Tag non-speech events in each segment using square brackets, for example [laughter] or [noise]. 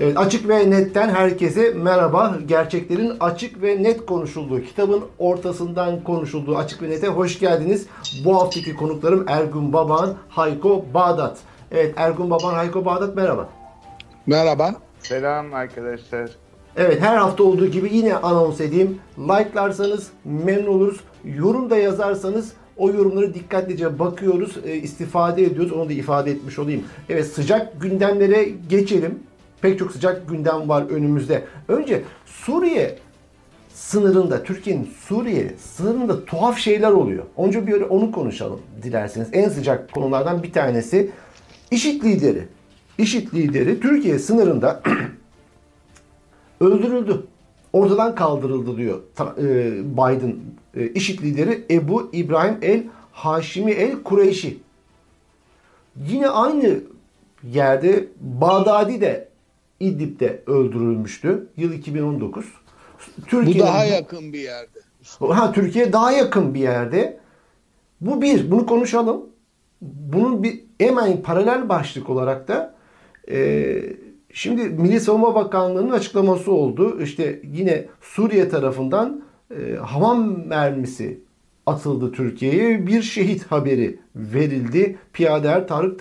Evet, açık ve netten herkese merhaba. Gerçeklerin açık ve net konuşulduğu, kitabın ortasından konuşulduğu açık ve nete hoş geldiniz. Bu haftaki konuklarım Ergun Baban, Hayko Bağdat. Evet Ergun Baban, Hayko Bağdat merhaba. Merhaba. Selam arkadaşlar. Evet her hafta olduğu gibi yine anons edeyim. Like'larsanız memnun oluruz. Yorum da yazarsanız o yorumları dikkatlice bakıyoruz, e, istifade ediyoruz. Onu da ifade etmiş olayım. Evet sıcak gündemlere geçelim. Pek çok sıcak gündem var önümüzde. Önce Suriye sınırında, Türkiye'nin Suriye sınırında tuhaf şeyler oluyor. Önce bir onu konuşalım dilerseniz. En sıcak konulardan bir tanesi IŞİD lideri. IŞİD lideri Türkiye sınırında [clears throat] öldürüldü. Ortadan kaldırıldı diyor e, Biden. E, IŞİD lideri Ebu İbrahim el Haşimi el Kureyşi. Yine aynı yerde Bağdadi de İdlib'de öldürülmüştü. Yıl 2019. Türkiye Bu daha yakın bir yerde. Ha Türkiye daha yakın bir yerde. Bu bir. Bunu konuşalım. Bunun bir hemen paralel başlık olarak da e, şimdi Milli Savunma Bakanlığı'nın açıklaması oldu. İşte yine Suriye tarafından e, havan mermisi atıldı Türkiye'ye. Bir şehit haberi verildi. Piyader Tarık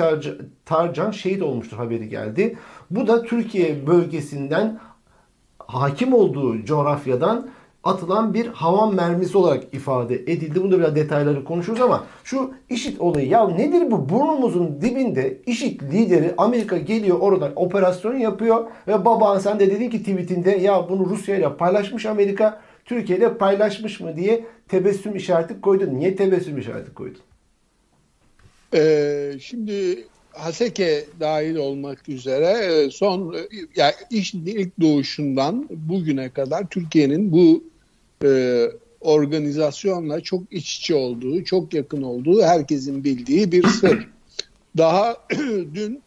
Tarcan şehit olmuştur haberi geldi. Bu da Türkiye bölgesinden hakim olduğu coğrafyadan atılan bir havan mermisi olarak ifade edildi. Bunda biraz detayları konuşuruz ama şu IŞİD olayı ya nedir bu? Burnumuzun dibinde IŞİD lideri Amerika geliyor oradan operasyon yapıyor ve baban sen de dedin ki tweetinde ya bunu Rusya ile paylaşmış Amerika Türkiye ile paylaşmış mı diye tebessüm işareti koydun. Niye tebessüm işareti koydun? Ee, şimdi Haseke dahil olmak üzere e, son e, yani iş ilk doğuşundan bugüne kadar Türkiye'nin bu e, organizasyonla çok iç içe olduğu, çok yakın olduğu herkesin bildiği bir sır. Daha [clears throat] dün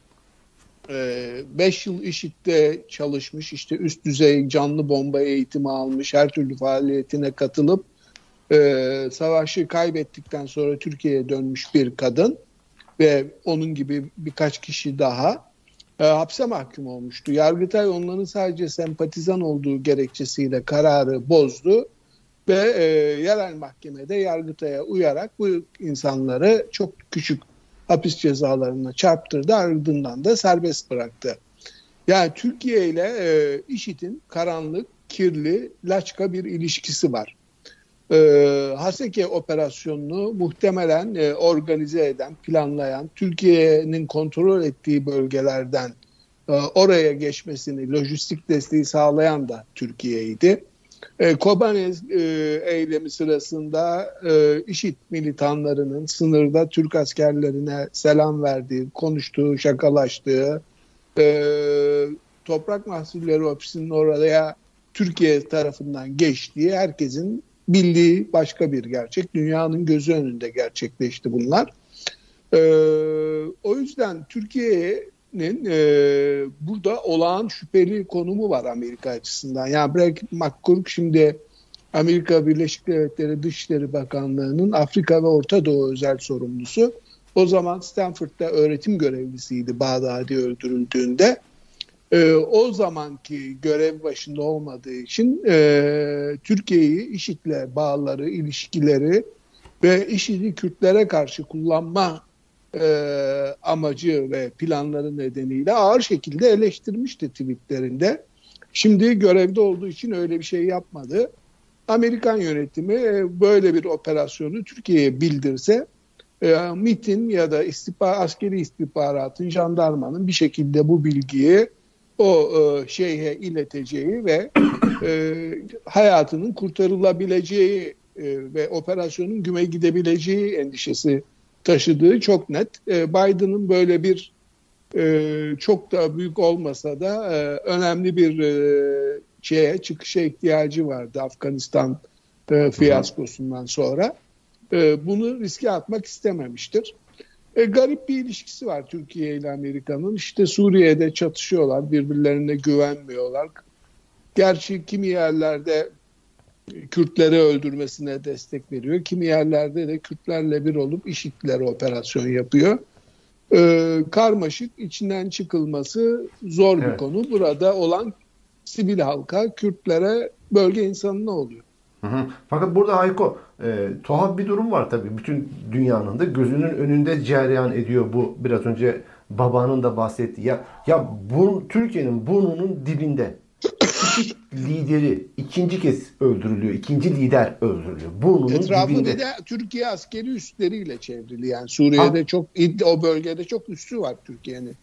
5 e, yıl IŞİD'de çalışmış, işte üst düzey canlı bomba eğitimi almış, her türlü faaliyetine katılıp e, savaşı kaybettikten sonra Türkiye'ye dönmüş bir kadın ve onun gibi birkaç kişi daha e, hapse mahkum olmuştu. Yargıtay onların sadece sempatizan olduğu gerekçesiyle kararı bozdu ve e, yerel mahkemede Yargıtay'a uyarak bu insanları çok küçük hapis cezalarına çarptırdı ardından da serbest bıraktı. Yani Türkiye ile e, IŞİD'in karanlık, kirli, laçka bir ilişkisi var e, Haseke operasyonunu muhtemelen e, organize eden, planlayan, Türkiye'nin kontrol ettiği bölgelerden e, oraya geçmesini, lojistik desteği sağlayan da Türkiye'ydi. E, Kobane e, eylemi sırasında e, IŞİD militanlarının sınırda Türk askerlerine selam verdiği, konuştuğu, şakalaştığı, e, Toprak Mahsulleri Ofisi'nin oraya Türkiye tarafından geçtiği herkesin bildiği başka bir gerçek. Dünyanın gözü önünde gerçekleşti bunlar. Ee, o yüzden Türkiye'nin e, burada olağan şüpheli konumu var Amerika açısından. Yani Bragg McCook şimdi Amerika Birleşik Devletleri Dışişleri Bakanlığı'nın Afrika ve Orta Doğu özel sorumlusu. O zaman Stanford'da öğretim görevlisiydi Bağdadi öldürüldüğünde e, o zamanki görev başında olmadığı için e, Türkiye'yi IŞİD'le bağları, ilişkileri ve IŞİD'i Kürtlere karşı kullanma e, amacı ve planları nedeniyle ağır şekilde eleştirmişti tweetlerinde. Şimdi görevde olduğu için öyle bir şey yapmadı. Amerikan yönetimi e, böyle bir operasyonu Türkiye'ye bildirse e, MIT'in ya da istihbar, askeri istihbaratın, jandarmanın bir şekilde bu bilgiyi o e, şeyhe ileteceği ve e, hayatının kurtarılabileceği e, ve operasyonun güme gidebileceği endişesi taşıdığı çok net. E, Biden'ın böyle bir e, çok da büyük olmasa da e, önemli bir e, şeye çıkışa ihtiyacı vardı Afganistan e, fiyaskosundan sonra. E, bunu riske atmak istememiştir. E, garip bir ilişkisi var Türkiye ile Amerika'nın. İşte Suriye'de çatışıyorlar, birbirlerine güvenmiyorlar. Gerçi kimi yerlerde Kürtleri öldürmesine destek veriyor. Kimi yerlerde de Kürtlerle bir olup IŞİD'lere operasyon yapıyor. e, karmaşık, içinden çıkılması zor bir Evet. konu. Burada olan sivil halka, Kürtlere, bölge insanına oluyor. Hı hı. Fakat burada Hayko e, tuhaf bir durum var tabii. Bütün dünyanın da gözünün önünde cereyan ediyor bu biraz önce babanın da bahsettiği. Ya, ya bu Türkiye'nin burnunun dibinde lideri ikinci kez öldürülüyor. İkinci lider öldürülüyor. Burnunun Etrafı dibinde. de Türkiye askeri üsleriyle çevrili. Yani Suriye'de çok o bölgede çok üssü var Türkiye'nin.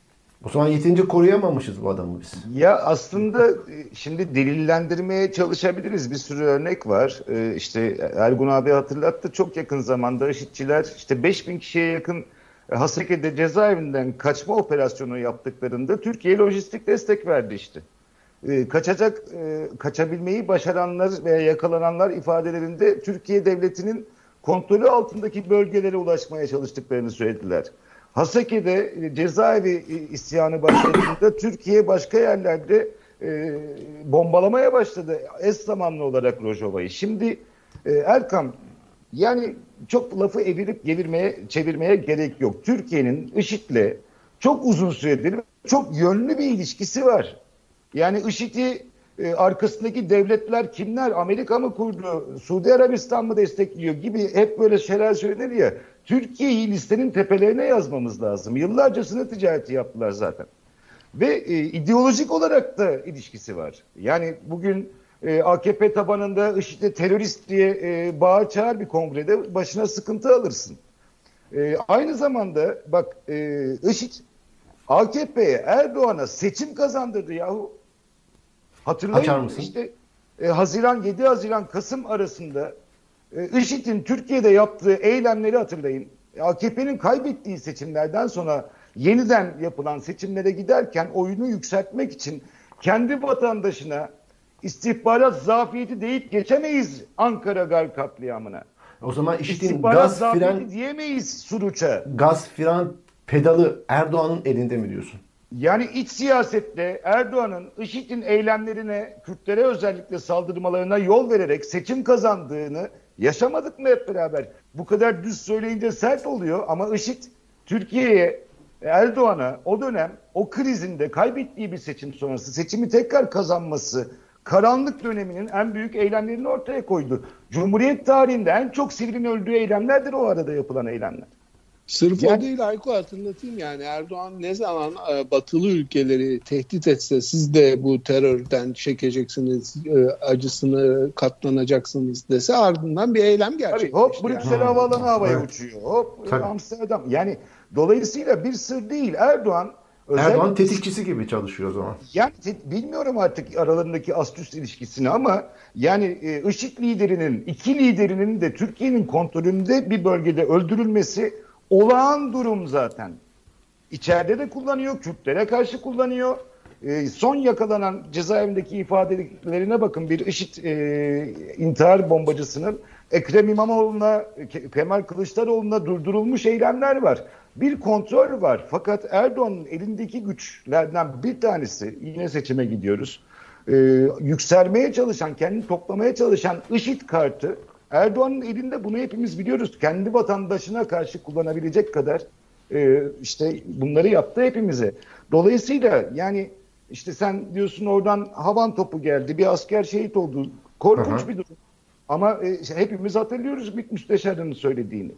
O zaman yeterince koruyamamışız bu adamı biz. Ya aslında e, şimdi delillendirmeye çalışabiliriz. Bir sürü örnek var. Ee, işte Ergun abi hatırlattı. Çok yakın zamanda IŞİD'çiler işte 5000 kişiye yakın e, Hasake'de cezaevinden kaçma operasyonu yaptıklarında Türkiye lojistik destek verdi işte. Ee, kaçacak, e, kaçabilmeyi başaranlar veya yakalananlar ifadelerinde Türkiye devletinin kontrolü altındaki bölgelere ulaşmaya çalıştıklarını söylediler. Hasake'de e, cezaevi isyanı başladığında [clears throat] Türkiye başka yerlerde e, bombalamaya başladı. Es zamanlı olarak Rojava'yı. Şimdi e, Erkam yani çok lafı evirip gevirmeye çevirmeye gerek yok. Türkiye'nin IŞİD'le çok uzun süredir çok yönlü bir ilişkisi var. Yani IŞİD'i e, arkasındaki devletler kimler? Amerika mı kurdu? Suudi Arabistan mı destekliyor gibi hep böyle şeyler söylenir ya. Türkiye'yi listenin tepelerine yazmamız lazım. Yıllarca sınır ticareti yaptılar zaten. Ve e, ideolojik olarak da ilişkisi var. Yani bugün e, AKP tabanında IŞİD'e terörist diye e, bağır çağır bir kongrede başına sıkıntı alırsın. E, aynı zamanda bak e, IŞİD AKP'ye Erdoğan'a seçim kazandırdı yahu. Hatırlayın Açar mısın? işte e, Haziran 7 Haziran Kasım arasında IŞİD'in Türkiye'de yaptığı eylemleri hatırlayın. AKP'nin kaybettiği seçimlerden sonra yeniden yapılan seçimlere giderken oyunu yükseltmek için kendi vatandaşına istihbarat zafiyeti deyip geçemeyiz Ankara Gar katliamına. O zaman İstihbarat gaz fren diyemeyiz Suruç'a. gaz fren pedalı Erdoğan'ın elinde mi diyorsun? Yani iç siyasette Erdoğan'ın IŞİD'in eylemlerine, Kürtlere özellikle saldırmalarına yol vererek seçim kazandığını yaşamadık mı hep beraber? Bu kadar düz söyleyince sert oluyor ama IŞİD Türkiye'ye, Erdoğan'a o dönem o krizinde kaybettiği bir seçim sonrası seçimi tekrar kazanması, karanlık döneminin en büyük eylemlerini ortaya koydu. Cumhuriyet tarihinde en çok sivilin öldüğü eylemlerdir o arada yapılan eylemler. Sırf Yani- o değil Ayko hatırlatayım yani Erdoğan ne zaman e, batılı ülkeleri tehdit etse siz de bu terörden çekeceksiniz, e, acısını katlanacaksınız dese ardından bir eylem Tabii gerçekleşti. hop yani. Brüksel havaalanı havaya Evet. uçuyor. Hop Tabii. Amsterdam. Yani dolayısıyla bir sır değil. Erdoğan özellikle Erdoğan tetikçisi gibi çalışıyor o zaman. yani te- bilmiyorum artık aralarındaki ast-üst ilişkisini ama yani e, IŞİD liderinin iki liderinin de Türkiye'nin kontrolünde bir bölgede öldürülmesi olağan durum zaten. İçeride de kullanıyor, Kürtlere karşı kullanıyor. E, son yakalanan cezaevindeki ifadelerine bakın bir IŞİD e, intihar bombacısının Ekrem İmamoğlu'na, Ke- Kemal Kılıçdaroğlu'na durdurulmuş eylemler var. Bir kontrol var. Fakat Erdoğan'ın elindeki güçlerden bir tanesi, yine seçime gidiyoruz, e, yükselmeye çalışan, kendini toplamaya çalışan IŞİD kartı Erdoğan'ın elinde bunu hepimiz biliyoruz. Kendi vatandaşına karşı kullanabilecek kadar e, işte bunları yaptı hepimize. Dolayısıyla yani işte sen diyorsun oradan havan topu geldi, bir asker şehit oldu. Korkunç hı. bir durum. Ama e, işte hepimiz hatırlıyoruz MİT Müsteşarı'nın söylediğini.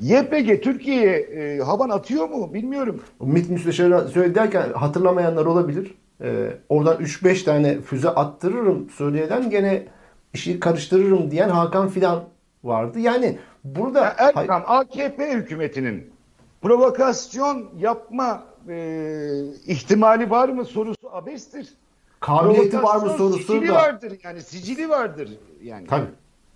YPG Türkiye'ye e, havan atıyor mu bilmiyorum. MİT müsteşarı söyledi derken hatırlamayanlar olabilir. Ee, oradan 3-5 tane füze attırırım söyleyen gene işi karıştırırım diyen Hakan Fidan vardı. Yani burada Erkan AKP hükümetinin provokasyon yapma e, ihtimali var mı sorusu abestir. kabiliyeti var mı sorusu sicili da. vardır yani sicili vardır yani. Tabii.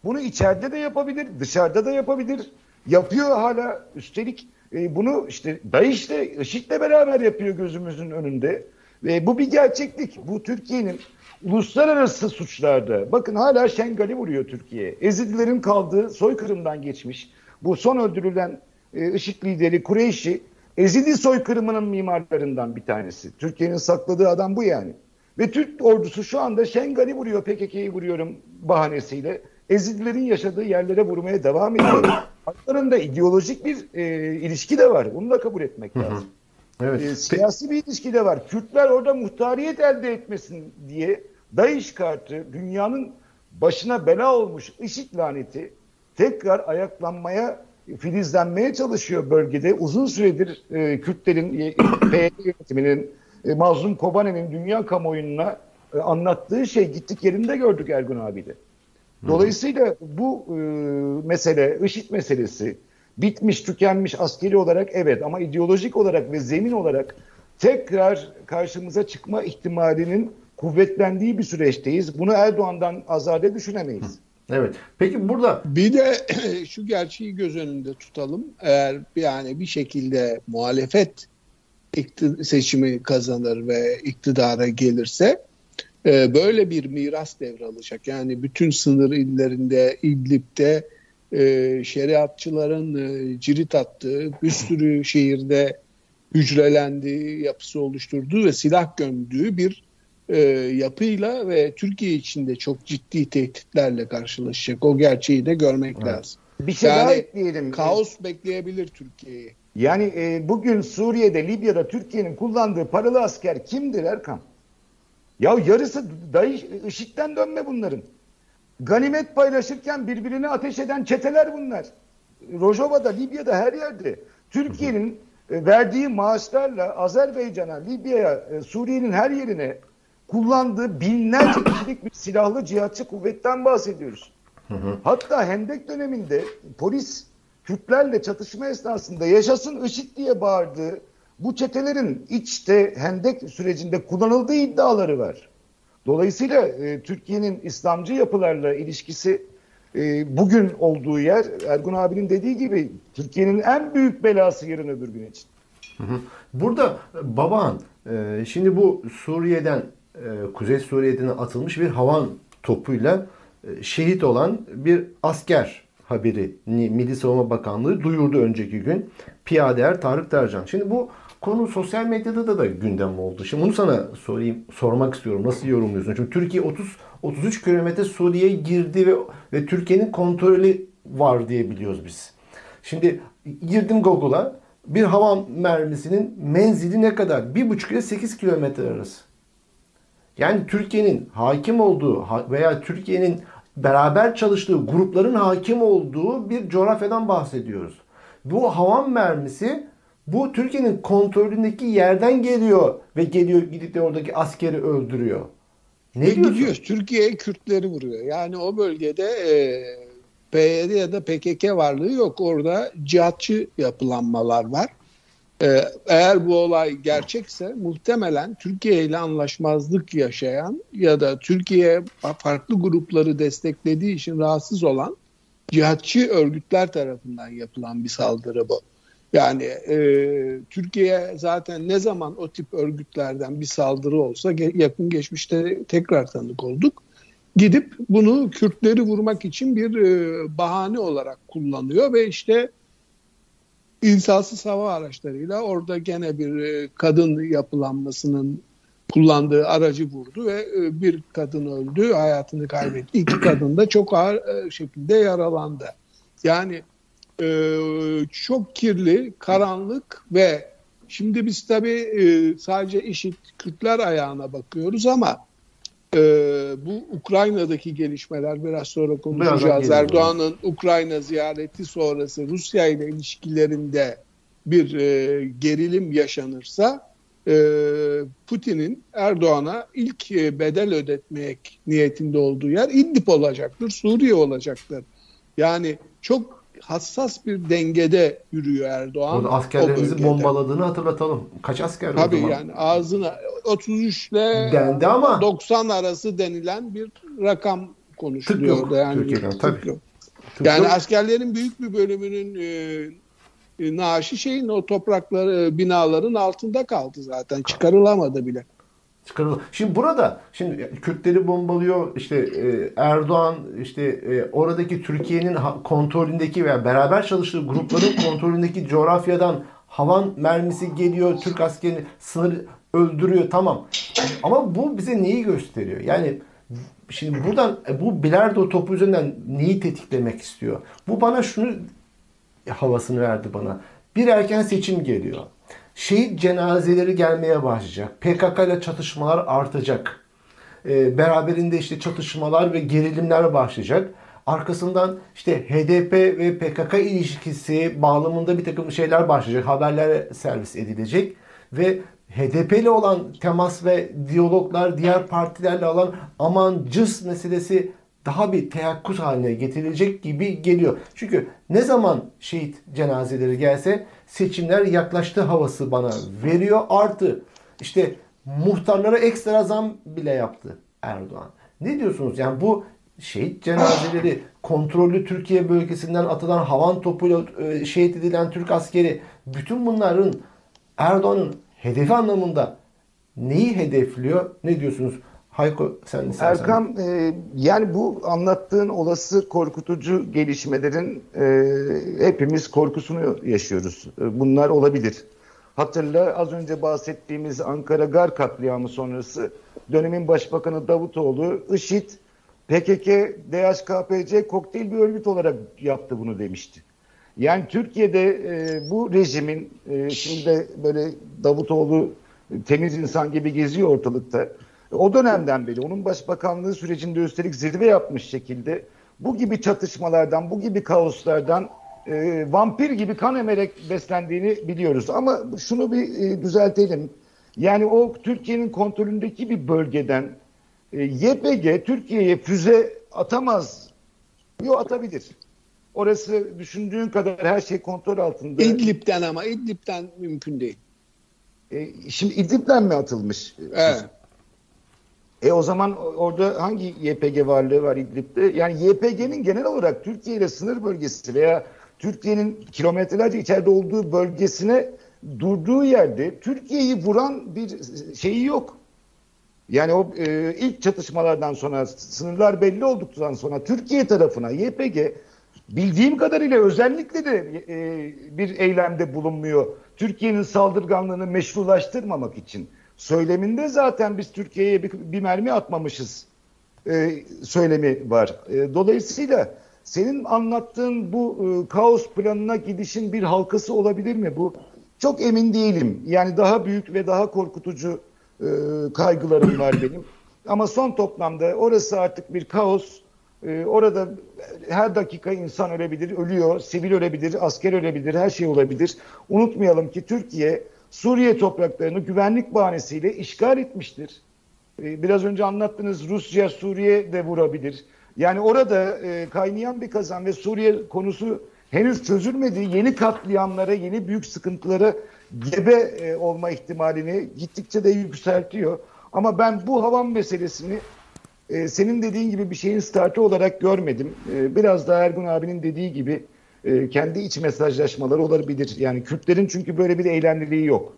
Bunu içeride de yapabilir, dışarıda da yapabilir. Yapıyor hala. Üstelik e, bunu işte DAEŞ'le, IŞİD'le beraber yapıyor gözümüzün önünde. Ve bu bir gerçeklik. Bu Türkiye'nin uluslararası suçlarda. Bakın hala Şengal'i vuruyor Türkiye. Ezidilerin kaldığı soykırımdan geçmiş. Bu son öldürülen e, IŞİD lideri Kureyşi Ezidi soykırımının mimarlarından bir tanesi. Türkiye'nin sakladığı adam bu yani. Ve Türk ordusu şu anda Şengal'i vuruyor, PKK'yı vuruyorum bahanesiyle. Ezidilerin yaşadığı yerlere vurmaya devam ediyor. [coughs] Aralarında ideolojik bir e, ilişki de var. Bunu da kabul etmek lazım. Evet. E, siyasi bir ilişki de var. Kürtler orada muhtariyet elde etmesin diye DAEŞ kartı dünyanın başına bela olmuş IŞİD laneti tekrar ayaklanmaya, filizlenmeye çalışıyor bölgede. Uzun süredir e, Kürtlerin, e, [clears throat] PYD yönetiminin, e, Mazlum Kobane'nin dünya kamuoyuna e, anlattığı şey gittik yerinde gördük Ergun abiyle. Dolayısıyla bu e, mesele, IŞİD meselesi bitmiş, tükenmiş askeri olarak evet ama ideolojik olarak ve zemin olarak tekrar karşımıza çıkma ihtimalinin kuvvetlendiği bir süreçteyiz. Bunu Erdoğan'dan azade düşünemeyiz. Evet. Peki burada Bir de [clears throat] şu gerçeği göz önünde tutalım. Eğer yani bir şekilde muhalefet seçimi kazanır ve iktidara gelirse e, böyle bir miras devralacak. Yani bütün sınır illerinde, İdlib'de e, şeriatçıların e, cirit attığı, bir sürü şehirde hücrelendiği, yapısı oluşturduğu ve silah gömdüğü bir e, yapıyla ve Türkiye içinde çok ciddi tehditlerle karşılaşacak. O gerçeği de görmek Evet. lazım. Bir şey Yani daha ekleyelim. Kaos bekleyebilir Türkiye'yi. Yani e, bugün Suriye'de, Libya'da Türkiye'nin kullandığı paralı asker kimdir Erkan? Ya yarısı DAEŞ, IŞİD'den dönme bunların. Ganimet paylaşırken birbirine ateş eden çeteler bunlar. Rojava'da, Libya'da her yerde. Türkiye'nin e, verdiği maaşlarla Azerbaycan'a, Libya'ya, e, Suriye'nin her yerine kullandığı binlerce kişilik bir silahlı cihatçı kuvvetten bahsediyoruz. Hatta Hendek döneminde polis Kürtlerle çatışma esnasında yaşasın IŞİD diye bağırdığı bu çetelerin içte Hendek sürecinde kullanıldığı iddiaları var. Dolayısıyla e, Türkiye'nin İslamcı yapılarla ilişkisi e, bugün olduğu yer Ergun abinin dediği gibi Türkiye'nin en büyük belası yarın öbür gün için. Burada Babahan e, şimdi bu Suriye'den e, Kuzey Suriye'den atılmış bir havan topuyla e, şehit olan bir asker haberi Milli Savunma Bakanlığı duyurdu önceki gün. Piyader Tarık Tercan. Şimdi bu konu sosyal medyada da, da gündem oldu. Şimdi bunu sana sorayım, sormak istiyorum. Nasıl yorumluyorsun? Çünkü Türkiye 30 33 kilometre Suriye'ye girdi ve, ve Türkiye'nin kontrolü var diye biliyoruz biz. Şimdi girdim Google'a. Bir hava mermisinin menzili ne kadar? 1,5 ile 8 kilometre arası. Yani Türkiye'nin hakim olduğu veya Türkiye'nin beraber çalıştığı grupların hakim olduğu bir coğrafyadan bahsediyoruz. Bu havan mermisi bu Türkiye'nin kontrolündeki yerden geliyor ve geliyor gidip de oradaki askeri öldürüyor. Ne diyorsun? gidiyor. Türkiye Kürtleri vuruyor. Yani o bölgede e, PYD ya da PKK varlığı yok. Orada cihatçı yapılanmalar var. E, eğer bu olay gerçekse muhtemelen Türkiye ile anlaşmazlık yaşayan ya da Türkiye farklı grupları desteklediği için rahatsız olan cihatçı örgütler tarafından yapılan bir saldırı bu. Yani e, Türkiye zaten ne zaman o tip örgütlerden bir saldırı olsa ge- yakın geçmişte tekrar tanık olduk. Gidip bunu Kürtleri vurmak için bir e, bahane olarak kullanıyor ve işte insansız hava araçlarıyla orada gene bir e, kadın yapılanmasının kullandığı aracı vurdu ve e, bir kadın öldü, hayatını kaybetti. İki [clears throat] kadın da çok ağır e, şekilde yaralandı. Yani çok kirli, karanlık ve şimdi biz tabii sadece işit Kürtler ayağına bakıyoruz ama e, bu Ukrayna'daki gelişmeler biraz sonra konuşacağız. Erdoğan'ın Ukrayna ziyareti sonrası Rusya ile ilişkilerinde bir e, gerilim yaşanırsa e, Putin'in Erdoğan'a ilk e, bedel ödetmek niyetinde olduğu yer İdlib olacaktır, Suriye olacaktır. Yani çok hassas bir dengede yürüyor Erdoğan. Orada o askerlerimizi bombaladığını hatırlatalım. Kaç asker o Tabii zaman? yani ağzına 33 ile Dendi ama 90 arası denilen bir rakam Tık konuşuluyor yok orada. Yani Türkiye'den, tık tabii. yok. Tık Yani yok. askerlerin büyük bir bölümünün e, e, naaşı şeyin o toprakları e, binaların altında kaldı zaten çıkarılamadı bile. Çıkarılır. Şimdi burada şimdi Kürtleri bombalıyor işte e, Erdoğan işte e, oradaki Türkiye'nin kontrolündeki veya beraber çalıştığı grupların [clears throat] kontrolündeki coğrafyadan havan mermisi geliyor Türk askerini sınır öldürüyor tamam. Ama bu bize neyi gösteriyor? Yani şimdi buradan e, bu bilardo topu üzerinden neyi tetiklemek istiyor? Bu bana şunu havasını verdi bana. Bir erken seçim geliyor. Şehit cenazeleri gelmeye başlayacak. PKK ile çatışmalar artacak. Ee, beraberinde işte çatışmalar ve gerilimler başlayacak. Arkasından işte HDP ve PKK ilişkisi bağlamında bir takım şeyler başlayacak. Haberler servis edilecek. Ve HDP ile olan temas ve diyaloglar diğer partilerle olan aman cız meselesi daha bir teyakkuz haline getirilecek gibi geliyor. Çünkü ne zaman şehit cenazeleri gelse seçimler yaklaştı havası bana veriyor. Artı işte muhtarlara ekstra zam bile yaptı Erdoğan. Ne diyorsunuz? Yani bu şehit cenazeleri, kontrollü Türkiye bölgesinden atılan havan topuyla e, şehit edilen Türk askeri bütün bunların Erdoğan'ın hedefi anlamında neyi hedefliyor? Ne diyorsunuz? Hayko sen istersen. Erkam e, yani bu anlattığın olası korkutucu gelişmelerin e, hepimiz korkusunu yaşıyoruz. E, bunlar olabilir. Hatırla az önce bahsettiğimiz Ankara Gar katliamı sonrası dönemin başbakanı Davutoğlu IŞİD, PKK, DHKPC kokteyl bir örgüt olarak yaptı bunu demişti. Yani Türkiye'de e, bu rejimin e, şimdi de böyle Davutoğlu temiz insan gibi geziyor ortalıkta. O dönemden beri onun başbakanlığı sürecinde üstelik zirve yapmış şekilde bu gibi çatışmalardan, bu gibi kaoslardan e, vampir gibi kan emerek beslendiğini biliyoruz. Ama şunu bir e, düzeltelim. Yani o Türkiye'nin kontrolündeki bir bölgeden e, YPG Türkiye'ye füze atamaz. Yok atabilir. Orası düşündüğün kadar her şey kontrol altında. İdlib'den ama İdlib'den mümkün değil. E, şimdi İdlib'den mi atılmış? Evet. E o zaman orada hangi YPG varlığı var İdlib'de? Yani YPG'nin genel olarak Türkiye ile sınır bölgesi veya Türkiye'nin kilometrelerce içeride olduğu bölgesine durduğu yerde Türkiye'yi vuran bir şeyi yok. Yani o e, ilk çatışmalardan sonra sınırlar belli olduktan sonra Türkiye tarafına YPG bildiğim kadarıyla özellikle de e, bir eylemde bulunmuyor. Türkiye'nin saldırganlığını meşrulaştırmamak için. Söyleminde zaten biz Türkiye'ye bir, bir mermi atmamışız e, söylemi var. E, dolayısıyla senin anlattığın bu e, kaos planına gidişin bir halkası olabilir mi? Bu çok emin değilim. Yani daha büyük ve daha korkutucu e, kaygılarım var benim. Ama son toplamda orası artık bir kaos. E, orada her dakika insan ölebilir, ölüyor, sivil ölebilir, asker ölebilir, her şey olabilir. Unutmayalım ki Türkiye Suriye topraklarını güvenlik bahanesiyle işgal etmiştir. E, biraz önce anlattınız Rusya Suriye de vurabilir. Yani orada e, kaynayan bir kazan ve Suriye konusu henüz çözülmedi. Yeni katliamlara, yeni büyük sıkıntılara gebe e, olma ihtimalini gittikçe de yükseltiyor. Ama ben bu havan meselesini e, senin dediğin gibi bir şeyin startı olarak görmedim. Biraz daha Ergun abinin dediği gibi e, kendi iç mesajlaşmaları olabilir. Yani Kürtlerin çünkü böyle bir eylemliliği yok.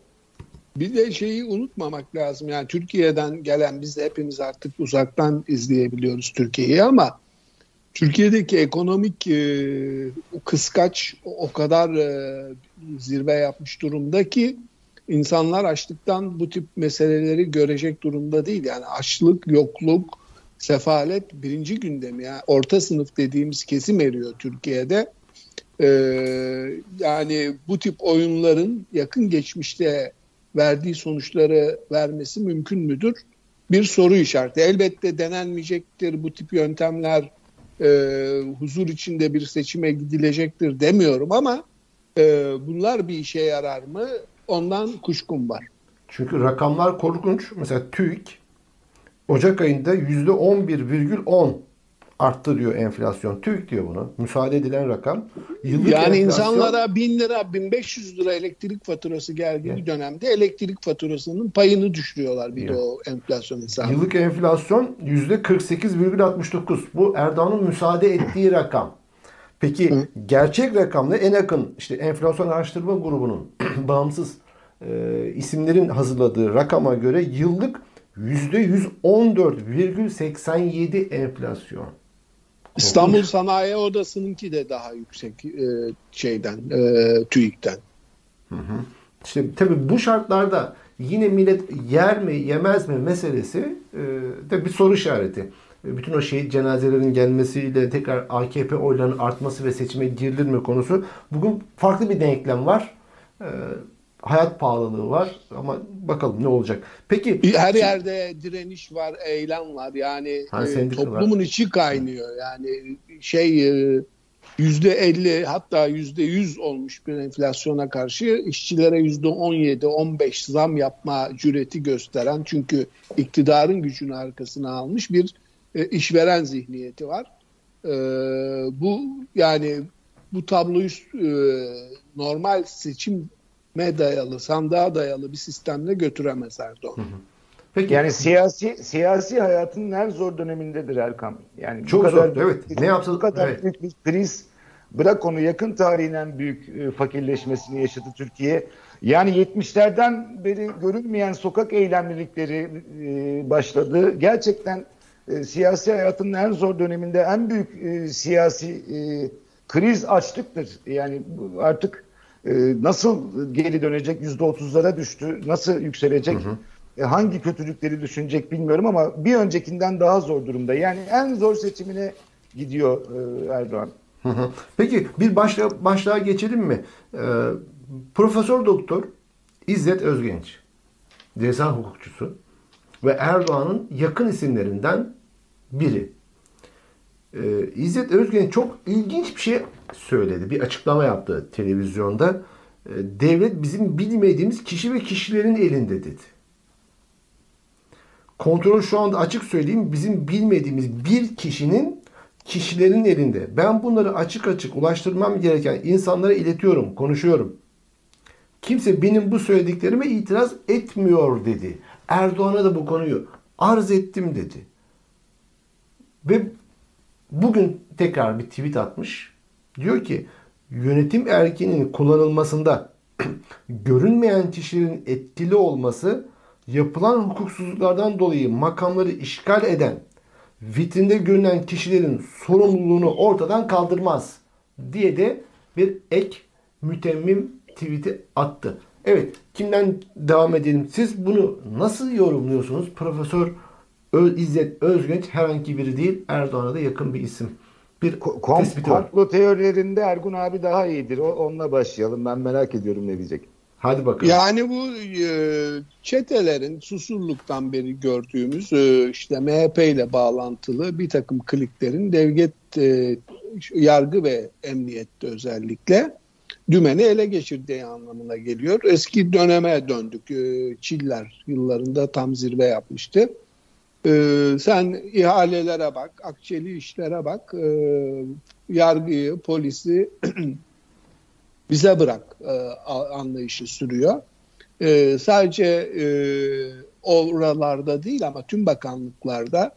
Bir de şeyi unutmamak lazım. Yani Türkiye'den gelen biz de hepimiz artık uzaktan izleyebiliyoruz Türkiye'yi ama Türkiye'deki ekonomik e, kıskaç o kadar e, zirve yapmış durumda ki insanlar açlıktan bu tip meseleleri görecek durumda değil. Yani açlık, yokluk, sefalet birinci gündemi. Yani orta sınıf dediğimiz kesim eriyor Türkiye'de. Ee, yani bu tip oyunların yakın geçmişte verdiği sonuçları vermesi mümkün müdür? Bir soru işareti. Elbette denenmeyecektir bu tip yöntemler e, huzur içinde bir seçime gidilecektir demiyorum ama e, bunlar bir işe yarar mı? Ondan kuşkum var. Çünkü rakamlar korkunç. Mesela TÜİK Ocak ayında %11,10 arttı diyor enflasyon. TÜİK diyor bunu. Müsaade edilen rakam. Yıllık yani enflasyon... insanlara 1000 lira, 1500 lira elektrik faturası geldiği evet. dönemde elektrik faturasının payını düşürüyorlar bir evet. de o enflasyon hesabı. Yıllık enflasyon %48,69. Bu Erdoğan'ın müsaade ettiği rakam. Peki Hı. gerçek rakamla en yakın işte enflasyon araştırma grubunun [clears throat] bağımsız e, isimlerin hazırladığı rakama göre yıllık %114,87 enflasyon. İstanbul Sanayi Odası'nınki de daha yüksek e, şeyden, e, TÜİK'ten. Hı hı. İşte tabii bu şartlarda yine millet yer mi yemez mi meselesi e, de bir soru işareti. e, bütün o şehit cenazelerin gelmesiyle tekrar AKP oylarının artması ve seçime girilir mi konusu. Bugün farklı bir denklem var. E, hayat pahalılığı var ama bakalım ne olacak. Peki Her yerde direniş var, eylem var. Yani Ha, e, toplumun içi kaynıyor. Yani şey e, yüzde 50 hatta yüzde 100 olmuş bir enflasyona karşı işçilere yüzde 17, 15 zam yapma cüreti gösteren çünkü iktidarın gücünü arkasına almış bir e, işveren zihniyeti var. E, bu yani bu tabloyu e, normal seçime dayalı, sandığa dayalı bir sistemle götüremez Erdoğan. peki Yani siyasi siyasi hayatın en zor dönemindedir Erkam. Yani Çok bu kadar zor, evet. Ne yapsa- bu kadar evet. büyük bir kriz bırak onu yakın tarihin en büyük e, fakirleşmesini yaşadı Türkiye. Yani 70'lerden beri görülmeyen sokak eylemlilikleri e, başladı. Gerçekten e, siyasi hayatın en zor döneminde en büyük e, siyasi e, kriz açlıktır. Yani artık nasıl geri dönecek? %30'lara düştü. Nasıl yükselecek? E, hangi kötülükleri düşünecek bilmiyorum ama bir öncekinden daha zor durumda. Yani en zor seçimine gidiyor e, Erdoğan. Hı hı. Peki bir başlığa, başlığa geçelim mi? Ee, Profesör Doktor İzzet Özgenç, ceza hukukçusu ve Erdoğan'ın yakın isimlerinden biri. Ee, İzzet Özgenç çok ilginç bir şey söyledi. Bir açıklama yaptı televizyonda. Ee, devlet bizim bilmediğimiz kişi ve kişilerin elinde dedi. Kontrol şu anda açık söyleyeyim bizim bilmediğimiz bir kişinin kişilerin elinde. Ben bunları açık açık ulaştırmam gereken insanlara iletiyorum, konuşuyorum. Kimse benim bu söylediklerime itiraz etmiyor dedi. Erdoğan'a da bu konuyu arz ettim dedi. Ve bugün tekrar bir tweet atmış. Diyor ki yönetim erkeğinin kullanılmasında [clears throat] görünmeyen kişilerin etkili olması yapılan hukuksuzluklardan dolayı makamları işgal eden vitrinde görünen kişilerin sorumluluğunu ortadan kaldırmaz diye de bir ek mütemmim tweet'i attı. Evet kimden devam edelim? Siz bunu nasıl yorumluyorsunuz? Profesör Ö- İzzet Özgenç herhangi biri değil Erdoğan'a da yakın bir isim. Bir Ko- kom- tespiti var. komplo teorilerinde Ergun abi daha iyidir. O, onunla başlayalım. Ben merak ediyorum ne diyecek. Hadi bakalım. Yani bu e, çetelerin susurluktan beri gördüğümüz e, işte MHP ile bağlantılı bir takım kliklerin devlet e, yargı ve emniyette özellikle dümeni ele geçirdiği anlamına geliyor. Eski döneme döndük. E, Çiller yıllarında tam zirve yapmıştı. E, sen ihalelere bak, akçeli işlere bak, e, yargıyı, polisi [clears throat] bize bırak e, anlayışı sürüyor. E, sadece e, oralarda değil ama tüm bakanlıklarda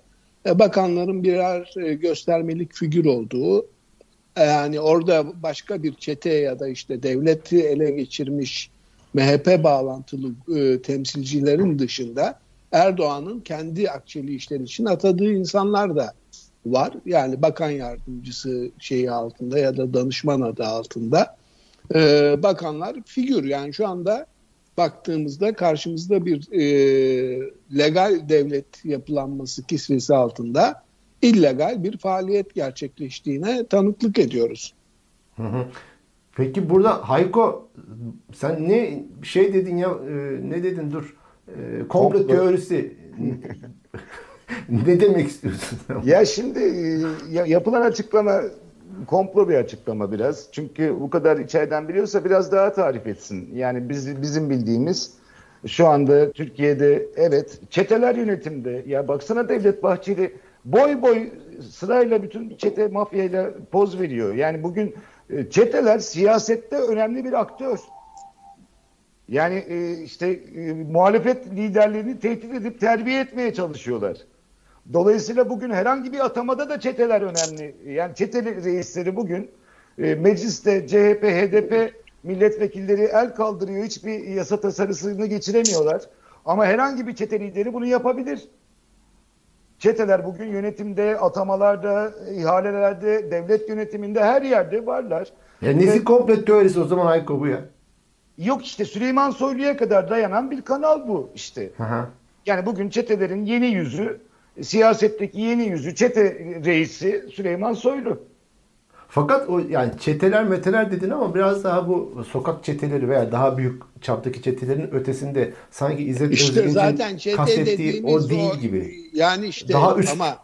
e, bakanların birer e, göstermelik figür olduğu e, yani orada başka bir çete ya da işte devleti ele geçirmiş MHP bağlantılı e, temsilcilerin dışında Erdoğan'ın kendi akçeli işler için atadığı insanlar da var. Yani bakan yardımcısı şeyi altında ya da danışman adı altında e, bakanlar figür. Yani şu anda baktığımızda karşımızda bir e, legal devlet yapılanması kisvesi altında illegal bir faaliyet gerçekleştiğine tanıklık ediyoruz. Hı hı. Peki burada Hayko sen ne şey dedin ya e, ne dedin dur e, komplo Komplo. teorisi ne demek istiyorsun? Ya şimdi e, ya- yapılan açıklama komplo bir açıklama biraz. Çünkü bu kadar içeriden biliyorsa biraz daha tarif etsin. Yani biz bizim bildiğimiz şu anda Türkiye'de evet çeteler yönetimde. Ya baksana Devlet Bahçeli boy boy sırayla bütün çete mafyayla poz veriyor. Yani bugün e, çeteler siyasette önemli bir aktör. Yani e, işte e, muhalefet liderlerini tehdit edip terbiye etmeye çalışıyorlar. Dolayısıyla bugün herhangi bir atamada da çeteler önemli. Yani çeteli reisleri bugün e, mecliste CHP, HDP milletvekilleri el kaldırıyor. Hiçbir yasa tasarısını geçiremiyorlar. Ama herhangi bir çete lideri bunu yapabilir. Çeteler bugün yönetimde, atamalarda, ihalelerde, devlet yönetiminde her yerde varlar. Ya nesi komplo teorisi o zaman Hayko bu ya? Yok işte Süleyman Soylu'ya kadar dayanan bir kanal bu işte. Hı hı. Yani bugün çetelerin yeni yüzü siyasetteki yeni yüzü çete reisi Süleyman Soylu. Fakat o yani çeteler meteler dedin ama biraz daha bu sokak çeteleri veya daha büyük çaptaki çetelerin ötesinde sanki İzzet İşte Özgenç'in zaten çete kastettiği dediğimiz o değil gibi. Yani işte Daha üst. ama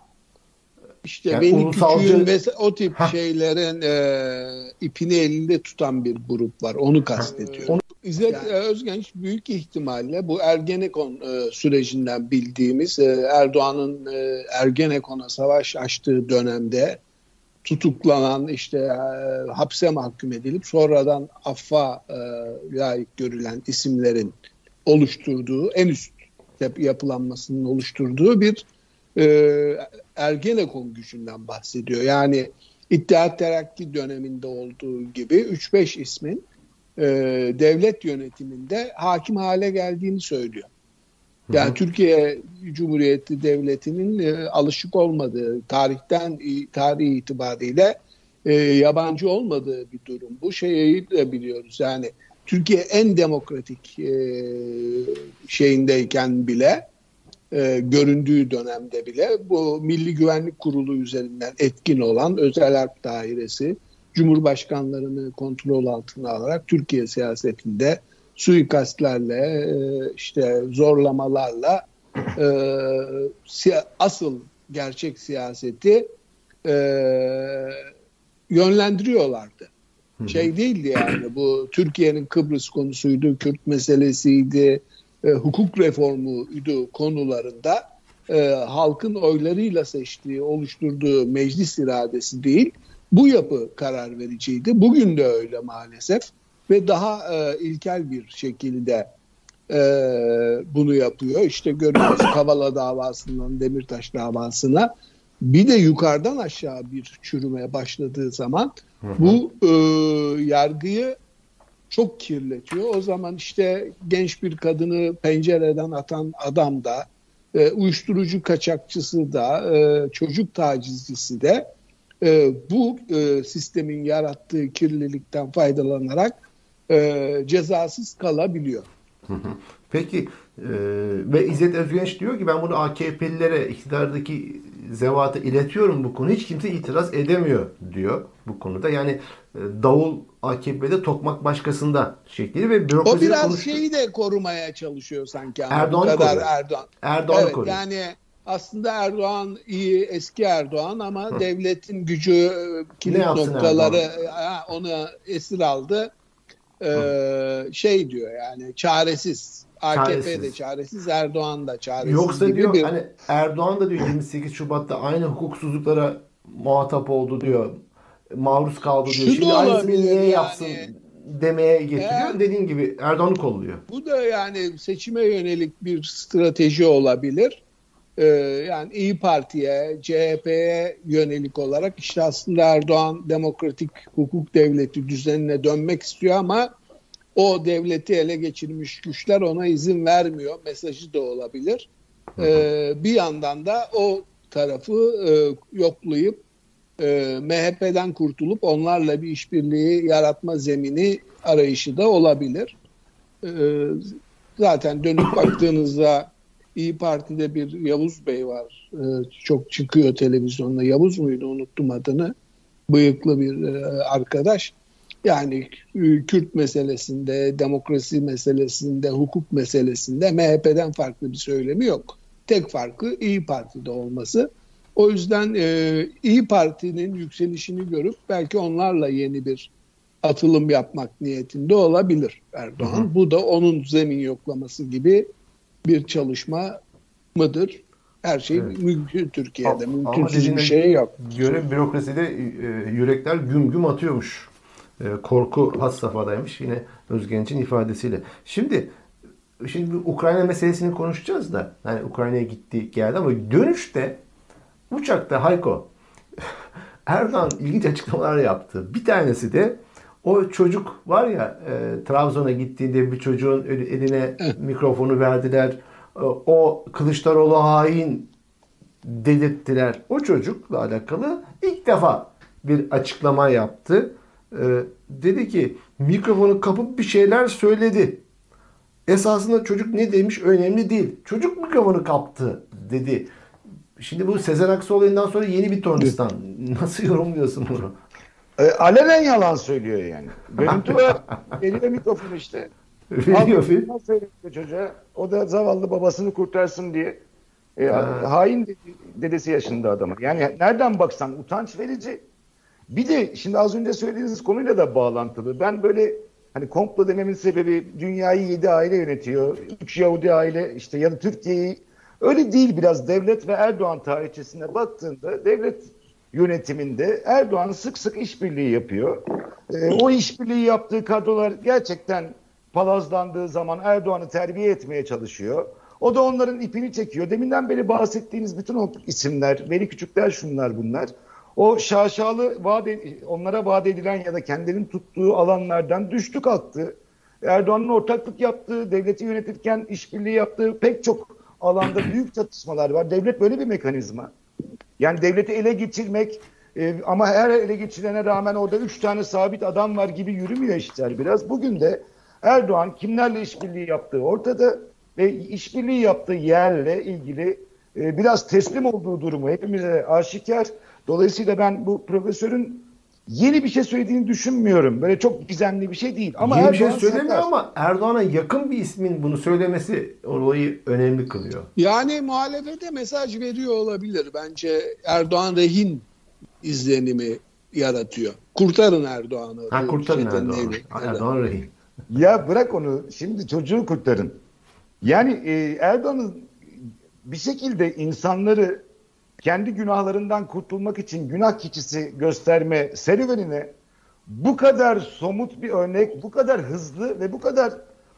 işte Yani beni ulusalcı- küçüğün ve o tip Hah. şeylerin e, ipini elinde tutan bir grup var. Onu kastediyorum. Onu- İzzet e, Özgenç büyük ihtimalle bu Ergenekon e, sürecinden bildiğimiz e, Erdoğan'ın e, Ergenekon'a savaş açtığı dönemde tutuklanan işte e, hapse mahkum edilip sonradan affa e, layık görülen isimlerin oluşturduğu en üst yap- yapılanmasının oluşturduğu bir e, Ergenekon gücünden bahsediyor. Yani İttihat Terakki döneminde olduğu gibi 3-5 ismin e, devlet yönetiminde hakim hale geldiğini söylüyor. Yani Türkiye Cumhuriyeti Devleti'nin e, alışık olmadığı, tarihten tarih itibariyle e, yabancı olmadığı bir durum. Bu şeyi de biliyoruz. Yani Türkiye en demokratik e, şeyindeyken bile e, göründüğü dönemde bile bu Milli Güvenlik Kurulu üzerinden etkin olan özel harp dairesi Cumhurbaşkanlarını kontrol altına alarak Türkiye siyasetinde suikastlerle e, işte zorlamalarla e, asıl gerçek siyaseti e, yönlendiriyorlardı. Şey değildi yani bu Türkiye'nin Kıbrıs konusuydu, Kürt meselesiydi, e, hukuk reformuydu konularında e, halkın oylarıyla seçtiği, oluşturduğu meclis iradesi değil, bu yapı karar vericiydi. Bugün de öyle maalesef ve daha e, ilkel bir şekilde e, bunu yapıyor. İşte görüyoruz [coughs] Kavala davasından Demirtaş davasına bir de yukarıdan aşağı bir çürümeye başladığı zaman bu e, yargıyı çok kirletiyor. O zaman işte genç bir kadını pencereden atan adam da, e, uyuşturucu kaçakçısı da, e, çocuk tacizcisi de e, bu e, sistemin yarattığı kirlilikten faydalanarak e, cezasız kalabiliyor. Peki e, ve İzzet Özgenç diyor ki ben bunu AKP'lilere iktidardaki zevata iletiyorum bu konu. Hiç kimse itiraz edemiyor diyor bu konuda. Yani e, davul AKP'de tokmak başkasında şekli ve O bürokrasiyle biraz konuştu. şeyi de korumaya çalışıyor sanki. kadar koruyor. Erdoğan. Erdoğan'ı evet, koruyor. yani aslında Erdoğan iyi eski Erdoğan ama devletin gücü e, kilit noktaları Erdoğan? e, onu esir aldı. Ee, şey diyor yani çaresiz. AKP de Çaresiz. Erdoğan da çaresiz Yoksa gibi diyor bir hani Erdoğan da diyor 28 Şubat'ta aynı hukuksuzluklara muhatap oldu diyor. Maruz kaldı diyor. Şu Şimdi aynısını niye yani. yapsın demeye getiriyor. Eğer- Dediğin gibi Erdoğan'ı kolluyor. Bu da yani seçime yönelik bir strateji olabilir. Ee, yani İyi Parti'ye, CHP'ye yönelik olarak işte aslında Erdoğan demokratik hukuk devleti düzenine dönmek istiyor ama o devleti ele geçirmiş güçler ona izin vermiyor. Mesajı da olabilir. Ee, bir yandan da o tarafı e, yoklayıp e, MHP'den kurtulup onlarla bir işbirliği yaratma zemini arayışı da olabilir. Ee, zaten dönüp baktığınızda İyi Parti'de bir Yavuz Bey var. Ee, çok çıkıyor televizyonda. Yavuz muydu unuttum adını. Bıyıklı bir e, arkadaş. Yani e, Kürt meselesinde, demokrasi meselesinde, hukuk meselesinde MHP'den farklı bir söylemi yok. Tek farkı İyi Parti'de olması. O yüzden e, İyi Parti'nin yükselişini görüp belki onlarla yeni bir atılım yapmak niyetinde olabilir Erdoğan. Bu da onun zemin yoklaması gibi bir çalışma mıdır? Her şey Evet. mümkün Türkiye'de. Ama Mümkünsüz bir şey yok. Göre bürokraside e, yürekler güm güm atıyormuş. E, korku has safhadaymış yine Özgenç'in ifadesiyle. Şimdi şimdi Ukrayna meselesini konuşacağız da hani Ukrayna'ya gitti geldi ama dönüşte uçakta Hayko [laughs] Erdoğan ilginç açıklamalar yaptı. Bir tanesi de o çocuk var ya e, Trabzon'a gittiğinde bir çocuğun el- eline mikrofonu verdiler. E, o Kılıçdaroğlu hain dedirttiler. O çocukla alakalı ilk defa bir açıklama yaptı. Ee, dedi ki mikrofonu kapıp bir şeyler söyledi. Esasında çocuk ne demiş önemli değil. Çocuk mikrofonu kaptı dedi. Şimdi bu Sezen Aksu olayından sonra yeni bir tornistan. Nasıl yorumluyorsun bunu? E, alenen yalan söylüyor yani. Görüntü var. [laughs] Eliyle mikrofon işte. Veriyor film. çocuğa? O da zavallı babasını kurtarsın diye. E, Ha. hain dedi- dedesi yaşında adama. Yani nereden baksan utanç verici. Bir de şimdi az önce söylediğiniz konuyla da bağlantılı. Ben böyle hani komplo dememin sebebi dünyayı yedi aile yönetiyor. Üç Yahudi aile işte ya da Türkiye'yi öyle değil biraz devlet ve Erdoğan tarihçesine baktığında devlet yönetiminde Erdoğan sık sık işbirliği yapıyor. Ee, o işbirliği yaptığı kadrolar gerçekten palazlandığı zaman Erdoğan'ı terbiye etmeye çalışıyor. O da onların ipini çekiyor. Deminden beri bahsettiğiniz bütün o isimler, Veli Küçükler şunlar bunlar. O şaşalı vaat ed- onlara vaat edilen ya da kendilerinin tuttuğu alanlardan düştü kalktı. Erdoğan'ın ortaklık yaptığı, devleti yönetirken işbirliği yaptığı pek çok alanda büyük çatışmalar var. Devlet böyle bir mekanizma. Yani devleti ele geçirmek e, ama her ele geçirene rağmen orada üç tane sabit adam var gibi yürümüyor işler biraz. Bugün de Erdoğan kimlerle işbirliği yaptığı ortada ve işbirliği yaptığı yerle ilgili e, biraz teslim olduğu durumu hepimize aşikar. Dolayısıyla ben bu profesörün yeni bir şey söylediğini düşünmüyorum. Böyle çok gizemli bir şey değil. Ama Yeni bir şey söylemiyor ama Erdoğan'a yakın bir ismin bunu söylemesi olayı önemli kılıyor. Yani muhalefete mesaj veriyor olabilir. Bence Erdoğan rehin izlenimi yaratıyor. Kurtarın Erdoğan'ı. Ha kurtarın Erdoğan'ı. Erdoğan rehin. [laughs] Ya bırak onu. Şimdi çocuğu kurtarın. Yani e, Erdoğan'ın bir şekilde insanları kendi günahlarından kurtulmak için günah keçisi gösterme serüvenine bu kadar somut bir örnek, bu kadar hızlı ve bu kadar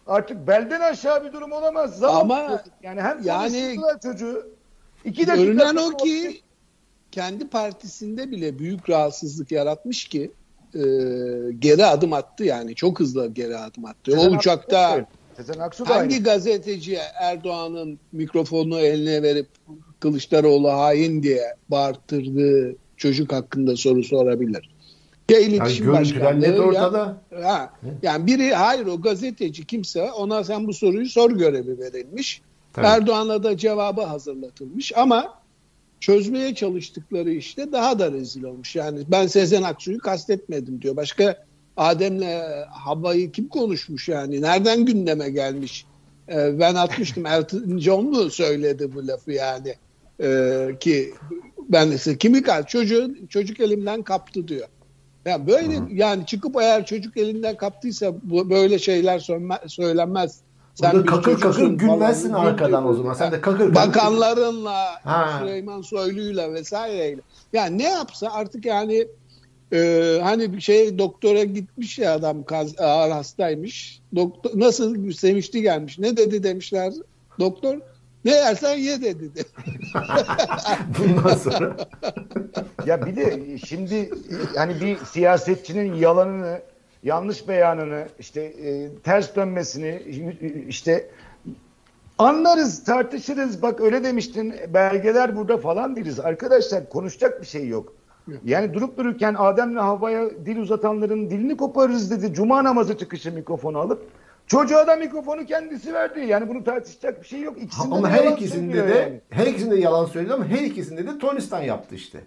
artık belden aşağı bir durum olamaz. Zaman Ama yani hem yani- çocuğu. iki dakika Görünen o ki kendi partisinde bile büyük rahatsızlık yaratmış ki e, geri adım attı yani çok hızlı geri adım attı. Sezen o uçakta Aksu hangi aynı. gazeteciye Erdoğan'ın mikrofonunu eline verip Kılıçdaroğlu hain diye bağırttırdığı çocuk hakkında soru sorabilir. Ya Yani iletişim net başkanlığı ya- ortada. Ha, yani biri hayır o gazeteci kimse ona sen bu soruyu sor görevi verilmiş. Tabii. Erdoğan'a da cevabı hazırlatılmış ama çözmeye çalıştıkları işte daha da rezil olmuş. Yani ben Sezen Aksu'yu kastetmedim diyor. Başka Adem'le Havva'yı kim konuşmuş yani? Nereden gündeme gelmiş? Ee, ben atmıştım. [laughs] Elton John mu söyledi bu lafı yani? Ee, ki ben de kimi kal çocuğu çocuk elimden kaptı diyor. Yani böyle yani çıkıp eğer çocuk elinden kaptıysa bu böyle şeyler söyleme- söylenmez. Burada bir kakır kakır gülmezsin falan. arkadan o zaman. Sen de kakır kakır. Bakanlarınla, Ha. Süleyman Soylu'yla vesaireyle. Yani ne yapsa artık yani e, hani bir şey doktora gitmiş ya adam kaz, ağır hastaymış. Doktor nasıl sevinçli gelmiş. Ne dedi demişler doktor. Ne yersen ye dedi. [laughs] Bundan sonra. Ya bir de şimdi hani bir siyasetçinin yalanını, yanlış beyanını, işte e, ters dönmesini işte anlarız, tartışırız. Bak öyle demiştin, belgeler burada falan deriz. Arkadaşlar konuşacak bir şey yok. Yani durup dururken Adem'le Havva'ya dil uzatanların dilini koparırız dedi. Cuma namazı çıkışı mikrofonu alıp çocuğa da mikrofonu kendisi verdi. Yani bunu tartışacak bir şey yok. İkisinde ama de her ikisinde söylüyor de yani. her ikisinde de yalan söyledi ama her ikisinde de Tonistan yaptı işte.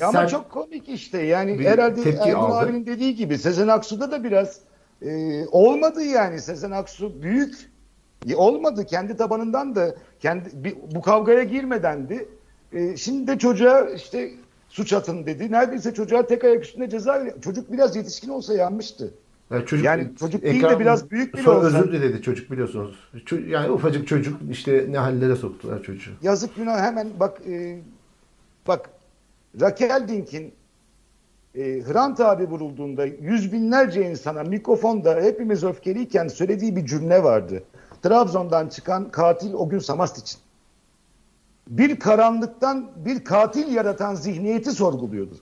Ya Ama çok komik işte. Yani herhalde aldı. abinin dediği gibi Sezen Aksu'da da biraz e, olmadı yani. Sezen Aksu büyük e, olmadı. Kendi tabanından da kendi bir- bu kavgaya girmedendi. E, şimdi de çocuğa işte suç atın dedi. Neredeyse çocuğa tek ayak üstünde ceza veriyor. Çocuk biraz yetişkin olsa yanmıştı. Yani çocuk, Yani çocuk değil de ekran- biraz büyük bile olsa- özür diledi çocuk biliyorsunuz. Yani ufacık çocuk işte ne hallere soktular çocuğu. Yazık günah hemen bak e, bak Raquel Dink'in e, Hrant abi vurulduğunda yüz binlerce insana mikrofonda hepimiz öfkeliyken söylediği bir cümle vardı. Trabzon'dan çıkan katil o gün Samast için. Bir karanlıktan bir katil yaratan zihniyeti sorguluyordu.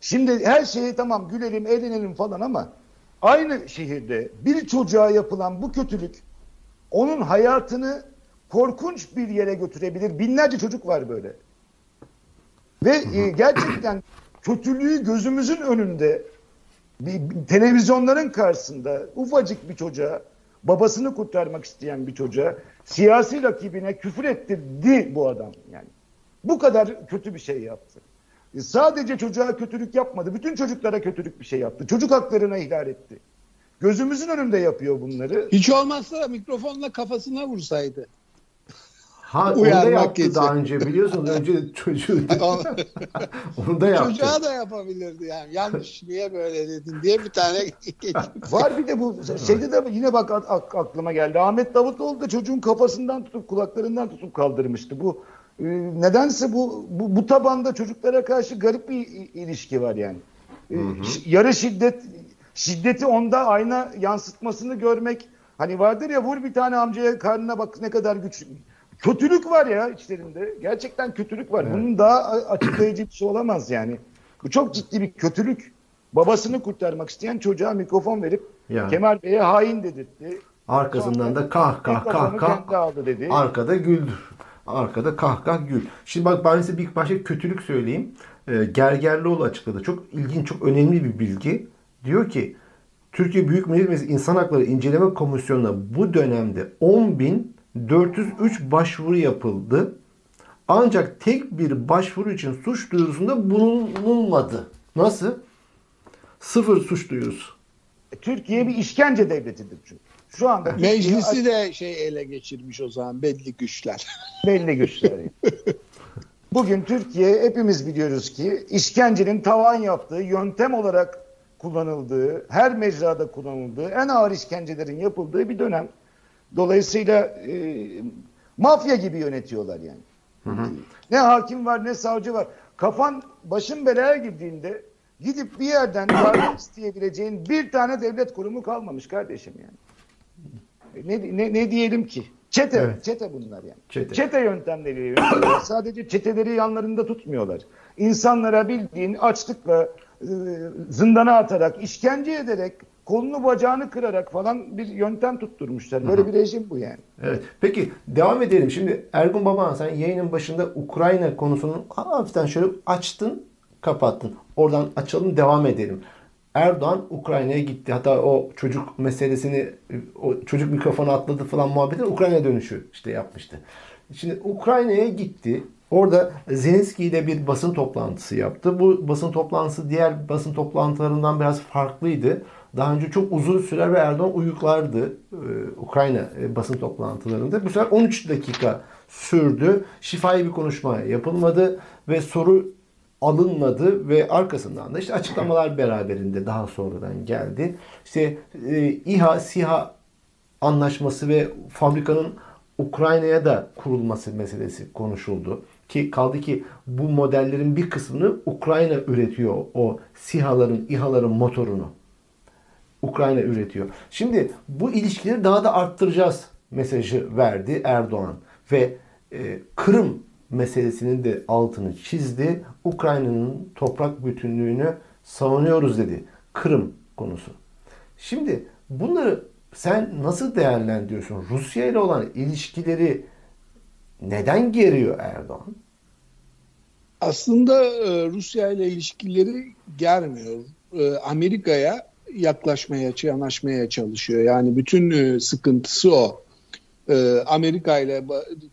Şimdi her şeye tamam gülelim, eğlenelim falan ama aynı şehirde bir çocuğa yapılan bu kötülük onun hayatını korkunç bir yere götürebilir. Binlerce çocuk var böyle. Ve e, gerçekten kötülüğü gözümüzün önünde bir, televizyonların karşısında ufacık bir çocuğa babasını kurtarmak isteyen bir çocuğa siyasi rakibine küfür ettirdi bu adam yani. Bu kadar kötü bir şey yaptı. E, sadece çocuğa kötülük yapmadı. Bütün çocuklara kötülük bir şey yaptı. Çocuk haklarına ihlal etti. Gözümüzün önünde yapıyor bunları. Hiç olmazsa mikrofonla kafasına vursaydı. [laughs] Ha onu da yaptı daha önce biliyorsunuz. [laughs] Önce çocuğu [laughs] onu da yaptı. Çocuğa da yapabilirdi yani. Yanlış niye böyle dedin diye bir tane Var bir de bu şeyde de yine bak aklıma geldi. Ahmet Davutoğlu da çocuğun kafasından tutup kulaklarından tutup kaldırmıştı. Bu nedense bu, bu bu tabanda çocuklara karşı garip bir ilişki var yani. E, hı hı. Yarı şiddet şiddeti onda ayna yansıtmasını görmek hani vardır ya vur bir tane amcaya karnına bak ne kadar güçlü kötülük var ya içlerinde. Gerçekten kötülük var. Evet. Bunun daha açıklayıcı bir şey olamaz yani. Bu çok ciddi bir kötülük. Babasını kurtarmak isteyen çocuğa mikrofon verip yani. Kemal Bey'e hain dedirtti. Arkasından da kah kah kah kah dedi. arkada güldür. Arkada kah kah gül. Şimdi bak ben size bir başka kötülük söyleyeyim. Ee, Gergerlioğlu açıkladı. Çok ilginç, çok önemli bir bilgi. Diyor ki Türkiye Büyük Millet Meclisi İnsan Hakları İnceleme Komisyonu'na bu dönemde 10 bin 403 başvuru yapıldı. Ancak tek bir başvuru için suç duyurusunda bulunulmadı. Nasıl? Sıfır suç duyurusu. E, Türkiye bir işkence devletidir çünkü. Şu anda meclisi de şey ele geçirmiş o zaman belli güçler. [laughs] Belli güçler. Bugün Türkiye hepimiz biliyoruz ki işkencenin tavan yaptığı, yöntem olarak kullanıldığı, her mecrada kullanıldığı, en ağır işkencelerin yapıldığı bir dönem. Dolayısıyla e, mafya gibi yönetiyorlar yani. Hı hı. Ne hakim var ne savcı var. Kafan başın belaya girdiğinde gidip bir yerden [clears throat] yardım isteyebileceğin bir tane devlet kurumu kalmamış kardeşim yani. Ne, ne, ne diyelim ki? Çete, evet. çete bunlar yani. Çete, çete yöntemleri yönetiyorlar. [coughs] Sadece çeteleri yanlarında tutmuyorlar. İnsanlara bildiğin açlıkla, e, zindana atarak, işkence ederek, kolunu bacağını kırarak falan bir yöntem tutturmuşlar. Böyle bir rejim bu yani. Evet. Peki devam edelim. Şimdi Ergun Baban sen yayının başında Ukrayna konusunu hafiften şöyle açtın, kapattın. Oradan açalım, devam edelim. Erdoğan Ukrayna'ya gitti. Hatta o çocuk meselesini o çocuk mikrofonu atladı falan muhabbeti Ukrayna dönüşü işte yapmıştı. Şimdi Ukrayna'ya gitti. Orada Zelenski ile bir basın toplantısı yaptı. Bu basın toplantısı diğer basın toplantılarından biraz farklıydı. Daha önce çok uzun sürer ve Erdoğan uyuklardı e, Ukrayna e, basın toplantılarında. Bu sefer 13 dakika sürdü. Şifai bir konuşma yapılmadı ve soru alınmadı ve arkasından da işte açıklamalar beraberinde daha sonradan geldi. İşte e, İHA, SİHA anlaşması ve fabrikanın Ukrayna'ya da kurulması meselesi konuşuldu. Ki kaldı ki bu modellerin bir kısmını Ukrayna üretiyor o SİHA'ların, İHA'ların motorunu. Ukrayna üretiyor. Şimdi bu ilişkileri daha da arttıracağız mesajı verdi Erdoğan ve e, Kırım meselesinin de altını çizdi. Ukrayna'nın toprak bütünlüğünü savunuyoruz dedi. Kırım konusu. Şimdi bunları sen nasıl değerlendiriyorsun? Rusya ile olan ilişkileri neden geriyor Erdoğan? Aslında e, Rusya ile ilişkileri germiyor. E, Amerika'ya yaklaşmaya, yanaşmaya çalışıyor. Yani bütün e, sıkıntısı o. Amerika ile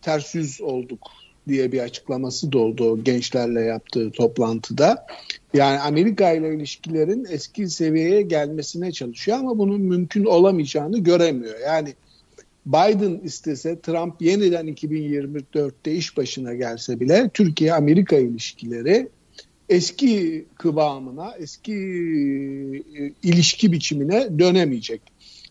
ters yüz olduk diye bir açıklaması da oldu gençlerle yaptığı toplantıda. Yani Amerika ile ilişkilerin eski seviyeye gelmesine çalışıyor ama bunun mümkün olamayacağını göremiyor. Yani Biden istese Trump yeniden 2024'te iş başına gelse bile Türkiye-Amerika ilişkileri eski kıvamına, eski e, ilişki biçimine dönemeyecek.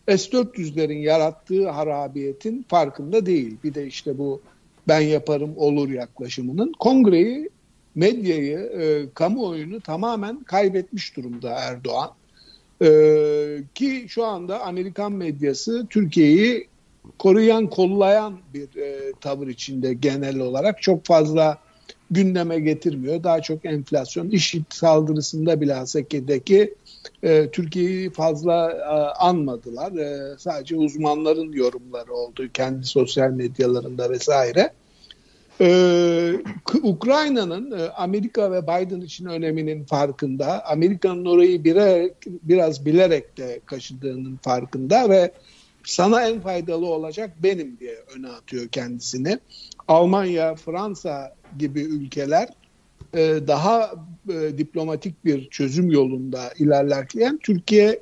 S-400'lerin yarattığı harabiyetin farkında değil. Bir de işte bu ben yaparım olur yaklaşımının kongreyi, medyayı, e, kamuoyunu tamamen kaybetmiş durumda Erdoğan. E, ki şu anda Amerikan medyası Türkiye'yi koruyan, kollayan bir e, tavır içinde genel olarak çok fazla gündeme getirmiyor. Daha çok enflasyon, IŞİD saldırısında bilhassekedeki e, Türkiye'yi fazla e, anmadılar. E, sadece uzmanların yorumları oldu kendi sosyal medyalarında vesaire. Ee, Ukrayna'nın e, Amerika ve Biden için öneminin farkında, Amerika'nın orayı birer, biraz bilerek de kaşıdığının farkında ve sana en faydalı olacak benim diye öne atıyor kendisini. Almanya, Fransa gibi ülkeler e, daha e, diplomatik bir çözüm yolunda ilerlerken Türkiye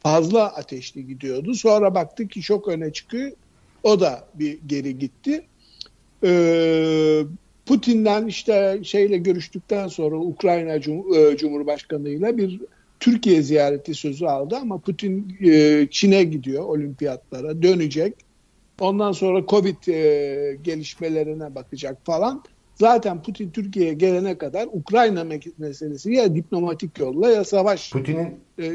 fazla ateşli gidiyordu. Sonra baktık ki çok öne çıkıyor. O da bir geri gitti. Ee, Putin'den işte şeyle görüştükten sonra Ukrayna Cum- e, Cumhurbaşkanı'yla bir Türkiye ziyareti sözü aldı ama Putin e, Çin'e gidiyor olimpiyatlara dönecek. Ondan sonra Covid e, gelişmelerine bakacak falan. Zaten Putin Türkiye'ye gelene kadar Ukrayna me- meselesi ya diplomatik yolla ya savaş Putin'in e,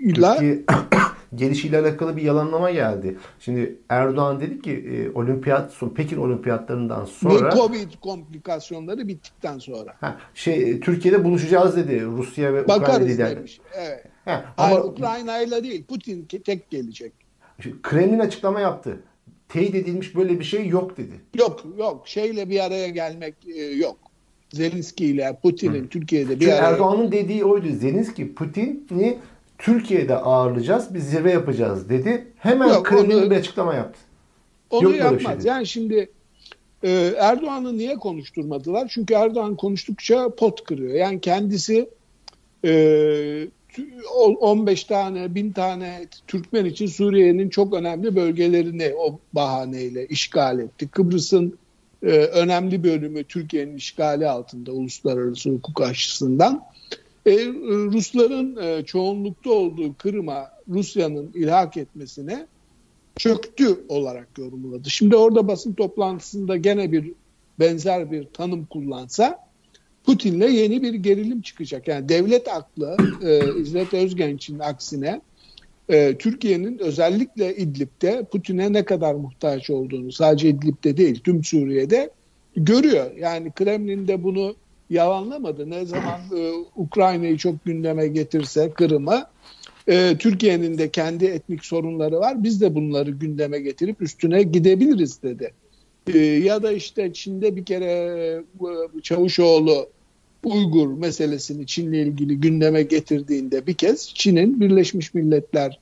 illa Türkiye [coughs] gelişiyle alakalı bir yalanlama geldi. Şimdi Erdoğan dedi ki e, olimpiyat son Pekin olimpiyatlarından sonra bu Covid komplikasyonları bittikten sonra. ha, şey e, Türkiye'de buluşacağız dedi Rusya ve Ukrayna Bakarız liderleri. demiş. Evet. Ha, Hayır, ama Ukrayna ile değil Putin tek gelecek. Kremlin açıklama yaptı. Teyit edilmiş böyle bir şey yok dedi. Yok yok şeyle bir araya gelmek e, yok. Zelenski ile Putin'in Türkiye'de bir Çünkü araya Erdoğan'ın dediği oydu. Zelenski Putin'i Türkiye'de ağırlayacağız, biz zirve yapacağız dedi. Hemen Yok, Kremlin onu- bir açıklama yaptı. Onu Yok bir yapmaz. şey yani şimdi e, Erdoğan'ı niye konuşturmadılar? Çünkü Erdoğan konuştukça pot kırıyor. Yani kendisi e, 15 tane, 1000 tane Türkmen için Suriye'nin çok önemli bölgelerini o bahaneyle işgal etti. Kıbrıs'ın e, önemli bölümü Türkiye'nin işgali altında uluslararası hukuk açısından. E, Rusların e, çoğunlukta olduğu Kırım'a Rusya'nın ilhak etmesine çöktü olarak yorumladı. Şimdi orada basın toplantısında gene bir benzer bir tanım kullansa Putin'le yeni bir gerilim çıkacak. Yani devlet aklı e, İzzet Özgenç'in aksine e, Türkiye'nin özellikle İdlib'de Putin'e ne kadar muhtaç olduğunu sadece İdlib'de değil tüm Suriye'de görüyor. Yani Kremlin de bunu yalanlamadı. Ne zaman e, Ukrayna'yı çok gündeme getirse Kırım'ı e, Türkiye'nin de kendi etnik sorunları var. Biz de bunları gündeme getirip üstüne gidebiliriz dedi. E, ya da işte Çin'de bir kere e, Çavuşoğlu Uygur meselesini Çin'le ilgili gündeme getirdiğinde bir kez Çin'in Birleşmiş Milletler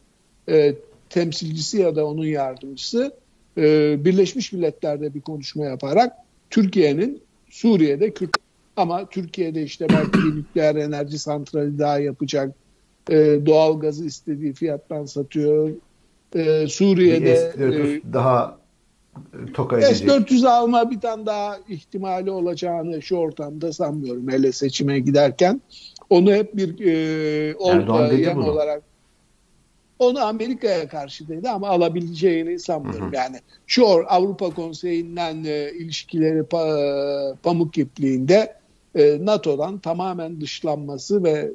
e, temsilcisi ya da onun yardımcısı e, Birleşmiş Milletler'de bir konuşma yaparak Türkiye'nin Suriye'de Kürt ama Türkiye'de işte belki bir nükleer enerji santrali daha yapacak e, doğal gazı istediği fiyattan satıyor. E, Suriye'de S-400 e, daha toka edecek. S-400 alma bir tane daha ihtimali olacağını şu ortamda sanmıyorum hele seçime giderken. Onu hep bir e, dedi yem olarak onu Amerika'ya karşı dedi ama alabileceğini sanmıyorum. Hı hı. Yani şu Avrupa Konseyi'nden e, ilişkileri pa- pamuk ipliğinde e, NATO'dan tamamen dışlanması ve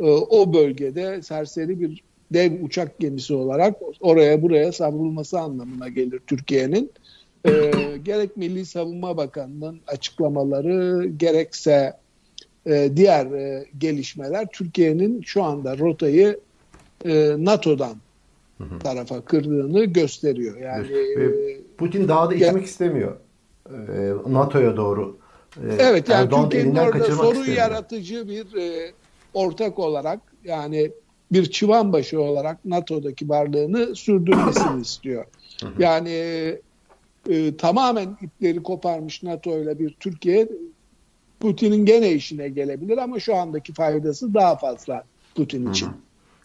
e, o bölgede serseri bir dev uçak gemisi olarak oraya buraya savrulması anlamına gelir Türkiye'nin. E, gerek Milli Savunma Bakanı'nın açıklamaları gerekse e, diğer e, gelişmeler Türkiye'nin şu anda rotayı e, NATO'dan tarafa kırdığını gösteriyor. Yani Ve e, Putin daha da itmek istemiyor. E, NATO'ya doğru. E, Evet yani Erdoğan Türkiye'nin orada sorun istemiyor. yaratıcı bir e, ortak olarak yani bir çıvan başı olarak NATO'daki varlığını sürdürmesini [laughs] istiyor. Yani e, tamamen ipleri koparmış NATO ile bir Türkiye Putin'in gene işine gelebilir ama şu andaki faydası daha fazla Putin için.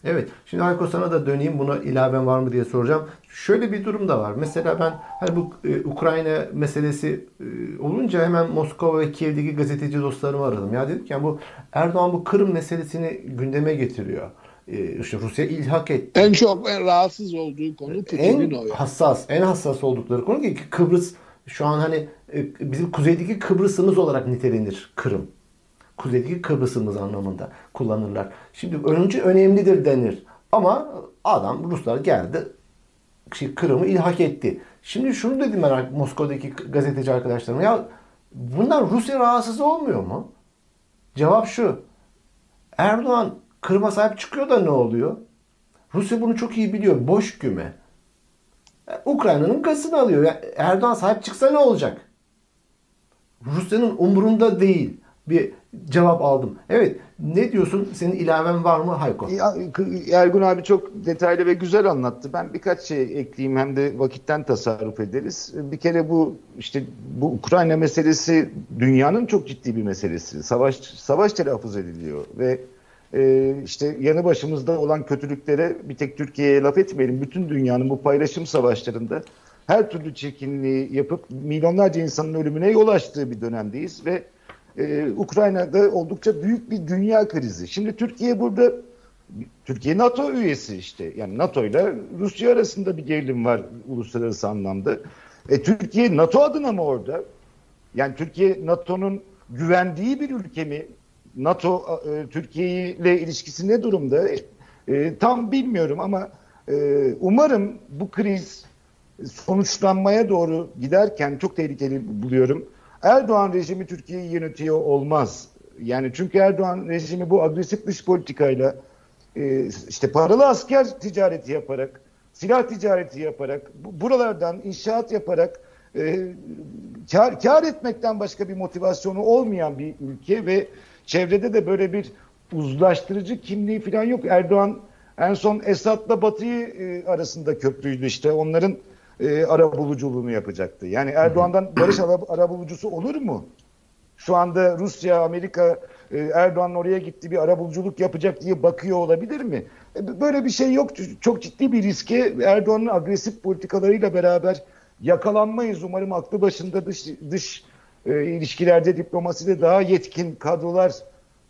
Evet. Şimdi Hayko sana da döneyim. Buna ilaven var mı diye soracağım. Şöyle bir durum da var. Mesela ben hani bu e, Ukrayna meselesi e, olunca hemen Moskova ve Kiev'deki gazeteci dostlarımı aradım. Ya dedik ya bu Erdoğan bu Kırım meselesini gündeme getiriyor. E, işte Rusya ilhak etti. En çok en rahatsız olduğu konu Putin'in en o. yani. hassas, en hassas oldukları konu ki Kıbrıs şu an hani e, bizim kuzeydeki Kıbrıs'ımız olarak nitelenir Kırım. Kuzeydeki Kıbrıs'ımız anlamında kullanırlar. Şimdi önce önemlidir denir. Ama adam Ruslar geldi şey, Kırım'ı ilhak etti. Şimdi şunu dedim ben Moskova'daki gazeteci arkadaşlarıma. Ya bundan Rusya rahatsız olmuyor mu? Cevap şu. Erdoğan Kırım'a sahip çıkıyor da ne oluyor? Rusya bunu çok iyi biliyor. Boş küme. E, Ukrayna'nın gazını alıyor. Erdoğan sahip çıksa ne olacak? Rusya'nın umurunda değil. bir cevap aldım. Evet ne diyorsun? Senin ilaven var mı Hayko? Ergun abi çok detaylı ve güzel anlattı. Ben birkaç şey ekleyeyim hem de vakitten tasarruf ederiz. Bir kere bu işte bu Ukrayna meselesi dünyanın çok ciddi bir meselesi. Savaş savaş telaffuz ediliyor ve e, işte yanı başımızda olan kötülüklere bir tek Türkiye'ye laf etmeyelim. Bütün dünyanın bu paylaşım savaşlarında her türlü çirkinliği yapıp milyonlarca insanın ölümüne yol açtığı bir dönemdeyiz ve e, Ukrayna'da oldukça büyük bir dünya krizi. Şimdi Türkiye burada Türkiye NATO üyesi işte. Yani NATO ile Rusya arasında bir gerilim var uluslararası anlamda. E, Türkiye NATO adına mı orada? Yani Türkiye NATO'nun güvendiği bir ülke mi? NATO e, Türkiye ile ilişkisi ne durumda? E, tam bilmiyorum ama e, umarım bu kriz sonuçlanmaya doğru giderken çok tehlikeli buluyorum. Erdoğan rejimi Türkiye'yi yönetiyor olmaz. Yani çünkü Erdoğan rejimi bu agresif dış politikayla e, işte paralı asker ticareti yaparak, silah ticareti yaparak, buralardan inşaat yaparak e, kar, kar etmekten başka bir motivasyonu olmayan bir ülke ve çevrede de böyle bir uzlaştırıcı kimliği falan yok. Erdoğan en son Esad'la Batı'yı e, arasında köprüydü işte. Onların e, ara buluculuğunu yapacaktı. Yani Erdoğan'dan barış ara, ara bulucusu olur mu? Şu anda Rusya, Amerika e, Erdoğan oraya gitti bir ara buluculuk yapacak diye bakıyor olabilir mi? E, böyle bir şey yok. Çok ciddi bir riske Erdoğan'ın agresif politikalarıyla beraber yakalanmayız. Umarım aklı başında dış, dış e, ilişkilerde, diplomaside daha yetkin kadrolar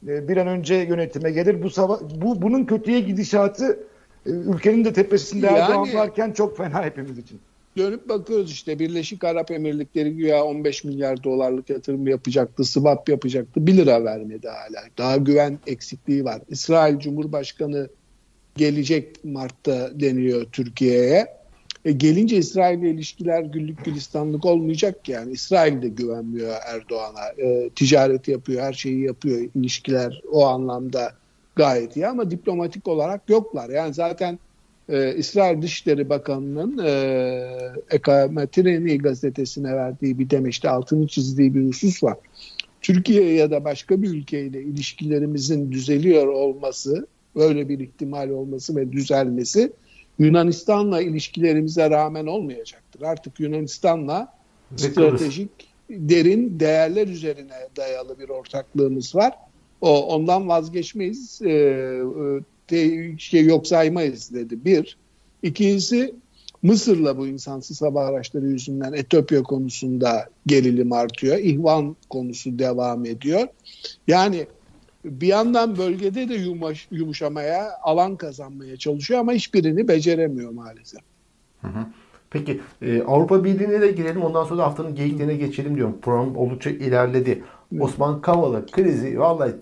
e, bir an önce yönetime gelir. Bu, bu bunun kötüye gidişatı e, ülkenin de tepesinde yani, Erdoğan varken çok fena hepimiz için dönüp bakıyoruz işte Birleşik Arap Emirlikleri güya 15 milyar dolarlık yatırım yapacaktı, swap yapacaktı. 1 lira vermedi hala. Daha güven eksikliği var. İsrail Cumhurbaşkanı gelecek Mart'ta deniyor Türkiye'ye. E gelince İsrail ile ilişkiler güllük gülistanlık olmayacak yani. İsrail de güvenmiyor Erdoğan'a. E, ticaret yapıyor, her şeyi yapıyor. İlişkiler o anlamda gayet iyi ama diplomatik olarak yoklar. Yani zaten e, İsrail Dışişleri Bakanı'nın e, Ekametireni gazetesine verdiği bir demeçte altını çizdiği bir husus var. Türkiye ya da başka bir ülkeyle ilişkilerimizin düzeliyor olması, böyle bir ihtimal olması ve düzelmesi Yunanistan'la ilişkilerimize rağmen olmayacaktır. Artık Yunanistan'la stratejik derin değerler üzerine dayalı bir ortaklığımız var. O ondan vazgeçmeyiz. Ee, şey yok saymayız dedi. Bir. İkincisi Mısır'la bu insansız hava araçları yüzünden Etiyopya konusunda gerilim artıyor. İhvan konusu devam ediyor. Yani bir yandan bölgede de yumuş, yumuşamaya, alan kazanmaya çalışıyor ama hiçbirini beceremiyor maalesef. Hı hı. Peki e, Avrupa Birliği'ne de girelim ondan sonra haftanın geyiklerine geçelim diyorum. Program oldukça ilerledi. Evet. Osman Kavala krizi vallahi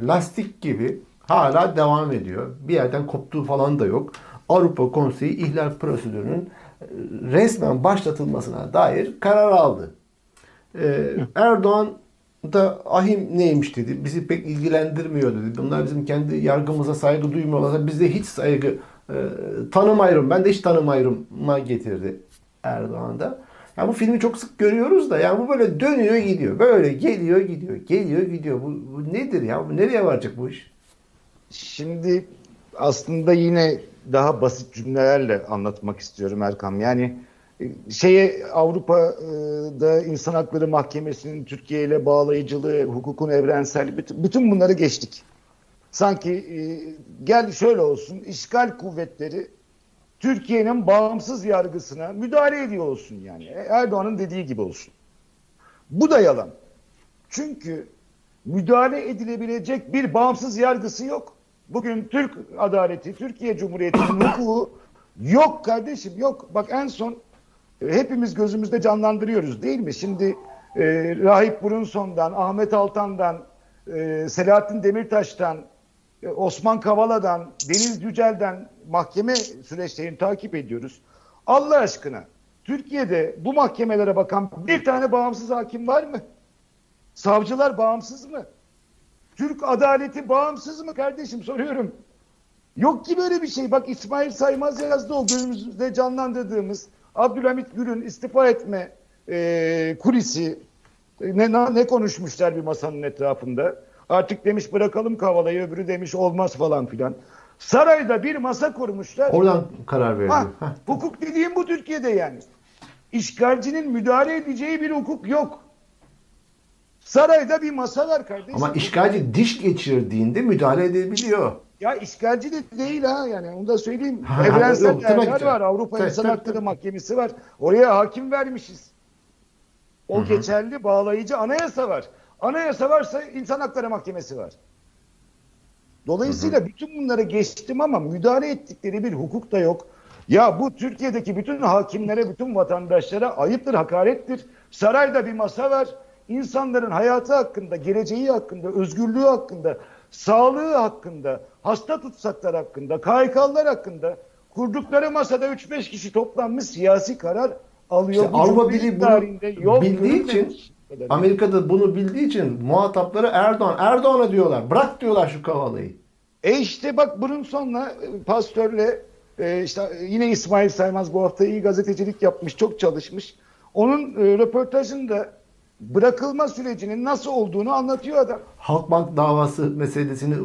lastik gibi hala devam ediyor. Bir yerden koptuğu falan da yok. Avrupa Konseyi ihlal prosedürünün e, resmen başlatılmasına dair karar aldı. Ee, Erdoğan da ahim neymiş dedi. Bizi pek ilgilendirmiyor dedi. Bunlar bizim kendi yargımıza saygı duymuyorlarsa bizde hiç saygı e, tanımayırım. Ben de hiç tanımayırıma getirdi Erdoğan da. Yani bu filmi çok sık görüyoruz da yani bu böyle dönüyor gidiyor. Böyle geliyor gidiyor. Geliyor gidiyor. Bu, bu nedir ya? Bu nereye varacak bu iş? Şimdi aslında yine daha basit cümlelerle anlatmak istiyorum Erkam. Yani şeye Avrupa'da İnsan Hakları Mahkemesi'nin Türkiye ile bağlayıcılığı, hukukun evrensel bütün, bunları geçtik. Sanki e, gel şöyle olsun, işgal kuvvetleri Türkiye'nin bağımsız yargısına müdahale ediyor olsun yani. Erdoğan'ın dediği gibi olsun. Bu da yalan. Çünkü müdahale edilebilecek bir bağımsız yargısı yok. Bugün Türk adaleti, Türkiye Cumhuriyeti'nin hukuku yok kardeşim yok. Bak en son e, hepimiz gözümüzde canlandırıyoruz değil mi? Şimdi e, Rahip Brunson'dan, Ahmet Altan'dan, e, Selahattin Demirtaş'tan, e, Osman Kavala'dan, Deniz Yücel'den mahkeme süreçlerini takip ediyoruz. Allah aşkına Türkiye'de bu mahkemelere bakan bir tane bağımsız hakim var mı? Savcılar bağımsız mı? Türk adaleti bağımsız mı kardeşim soruyorum. Yok ki böyle bir şey. Bak İsmail Saymaz yazdı o gözümüzde canlandırdığımız Abdülhamit Gül'ün istifa etme e, kulisi Ne, ne, konuşmuşlar bir masanın etrafında? Artık demiş bırakalım Kavala'yı öbürü demiş olmaz falan filan. Sarayda bir masa kurmuşlar. Oradan karar verildi. Ha, hukuk dediğim bu Türkiye'de yani. İşgalcinin müdahale edeceği bir hukuk yok. Sarayda bir masa var kardeşim. Ama işgalci diş geçirdiğinde müdahale edebiliyor. Ya işgalci de değil ha yani onu da söyleyeyim. Ha, Evrensel yok, değerler var. Avrupa Tabii, İnsan tabii, Hakları tabii. Mahkemesi var. Oraya hakim vermişiz. O geçerli bağlayıcı anayasa var. Anayasa varsa İnsan Hakları Mahkemesi var. Dolayısıyla bütün bunları geçtim ama müdahale ettikleri bir hukuk da yok. Ya bu Türkiye'deki bütün hakimlere, bütün vatandaşlara ayıptır, hakarettir. Sarayda bir masa var. İnsanların hayatı hakkında, geleceği hakkında, özgürlüğü hakkında, sağlığı hakkında, hasta tutsaklar hakkında, KHK'lar hakkında kurdukları masada 3-5 kişi toplanmış siyasi karar alıyor. İşte Avrupa Birliği bunu bildiği için Amerika'da bunu bildiği için muhatapları Erdoğan. Erdoğan'a diyorlar. Bırak diyorlar şu Kavala'yı. E işte bak bunun sonra e, pastörle e, işte e, yine İsmail Saymaz bu hafta iyi gazetecilik yapmış, çok çalışmış. Onun e, röportajında bırakılma sürecinin nasıl olduğunu anlatıyor adam. Halkbank davası meselesini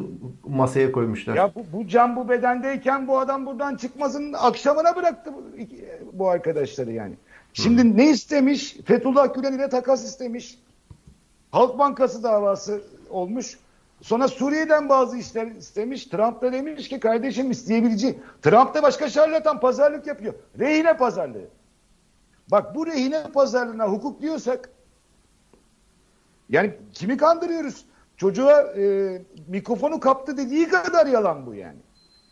masaya koymuşlar. Ya bu, bu can bu bedendeyken bu adam buradan çıkmasın akşamına bıraktı bu, bu arkadaşları yani. Şimdi ne istemiş? Fethullah Gülen ile takas istemiş. Halk Bankası davası olmuş. Sonra Suriye'den bazı işler istemiş. Trump da demiş ki kardeşim isteyebileceği. Trump da başka şarlatan pazarlık yapıyor. Rehine pazarlığı. Bak bu rehine pazarlığına hukuk diyorsak yani kimi kandırıyoruz? Çocuğa e, mikrofonu kaptı dediği kadar yalan bu yani.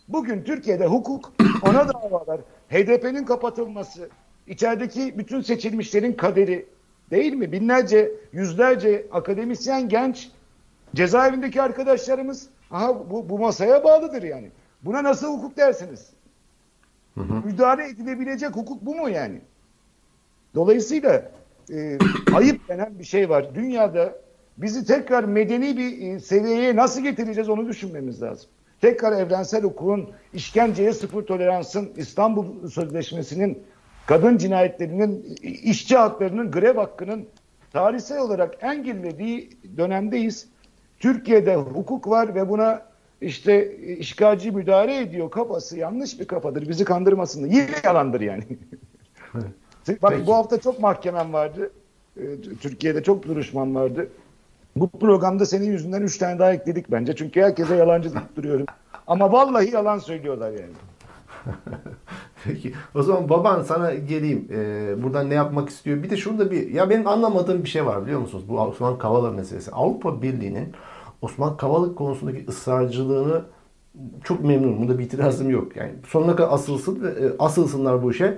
Bugün Türkiye'de hukuk, [coughs] ona davalar, HDP'nin kapatılması, içerideki bütün seçilmişlerin kaderi değil mi? Binlerce, yüzlerce akademisyen genç, cezaevindeki arkadaşlarımız aha bu, bu masaya bağlıdır yani. Buna nasıl hukuk dersiniz? Müdahale edilebilecek hukuk bu mu yani? Dolayısıyla e, ayıp denen bir şey var. Dünyada bizi tekrar medeni bir e, seviyeye nasıl getireceğiz onu düşünmemiz lazım. Tekrar evrensel hukukun, işkenceye sıfır toleransın, İstanbul Sözleşmesi'nin, kadın cinayetlerinin, i- işçi haklarının, grev hakkının tarihsel olarak en gerilediği dönemdeyiz. Türkiye'de hukuk var ve buna işte e, işgalci müdahale ediyor kafası yanlış bir kafadır. Bizi kandırmasın. Yine yalandır yani. Bak Peki. bu hafta çok mahkemem vardı. Ee, Türkiye'de çok duruşmam vardı. Bu programda senin yüzünden üç tane daha ekledik bence. Çünkü herkese yalancı [laughs] duruyorum. Ama vallahi yalan söylüyorlar yani. [laughs] Peki. O zaman baban sana geleyim. Ee, buradan ne yapmak istiyor? Bir de şurada bir ya benim anlamadığım bir şey var biliyor musunuz? Bu Osman Kavala meselesi. Avrupa Birliği'nin Osman Kavala konusundaki ısrarcılığını çok memnunum. Bunda bir itirazım yok. Yani sonuna kadar asılsın, ve, e, asılsınlar bu işe.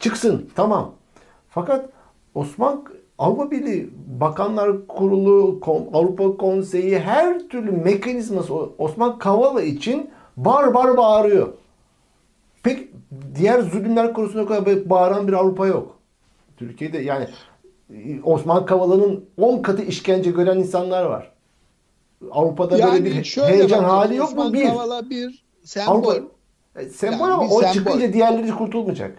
Çıksın. Tamam. Fakat Osman Avrupa Birliği Bakanlar Kurulu, Avrupa Konseyi her türlü mekanizması Osman Kavala için bar bar bağırıyor. Pek diğer zulümler konusunda kadar bağıran bir Avrupa yok. Türkiye'de yani e, Osman Kavala'nın 10 katı işkence gören insanlar var. Avrupa'da böyle bir heyecan bakın, hali yok mu? Bir. Kavala bir sembol. Avrupa, E, sembol Yani ama o sembol. çıkınca diğerleri kurtulmayacak.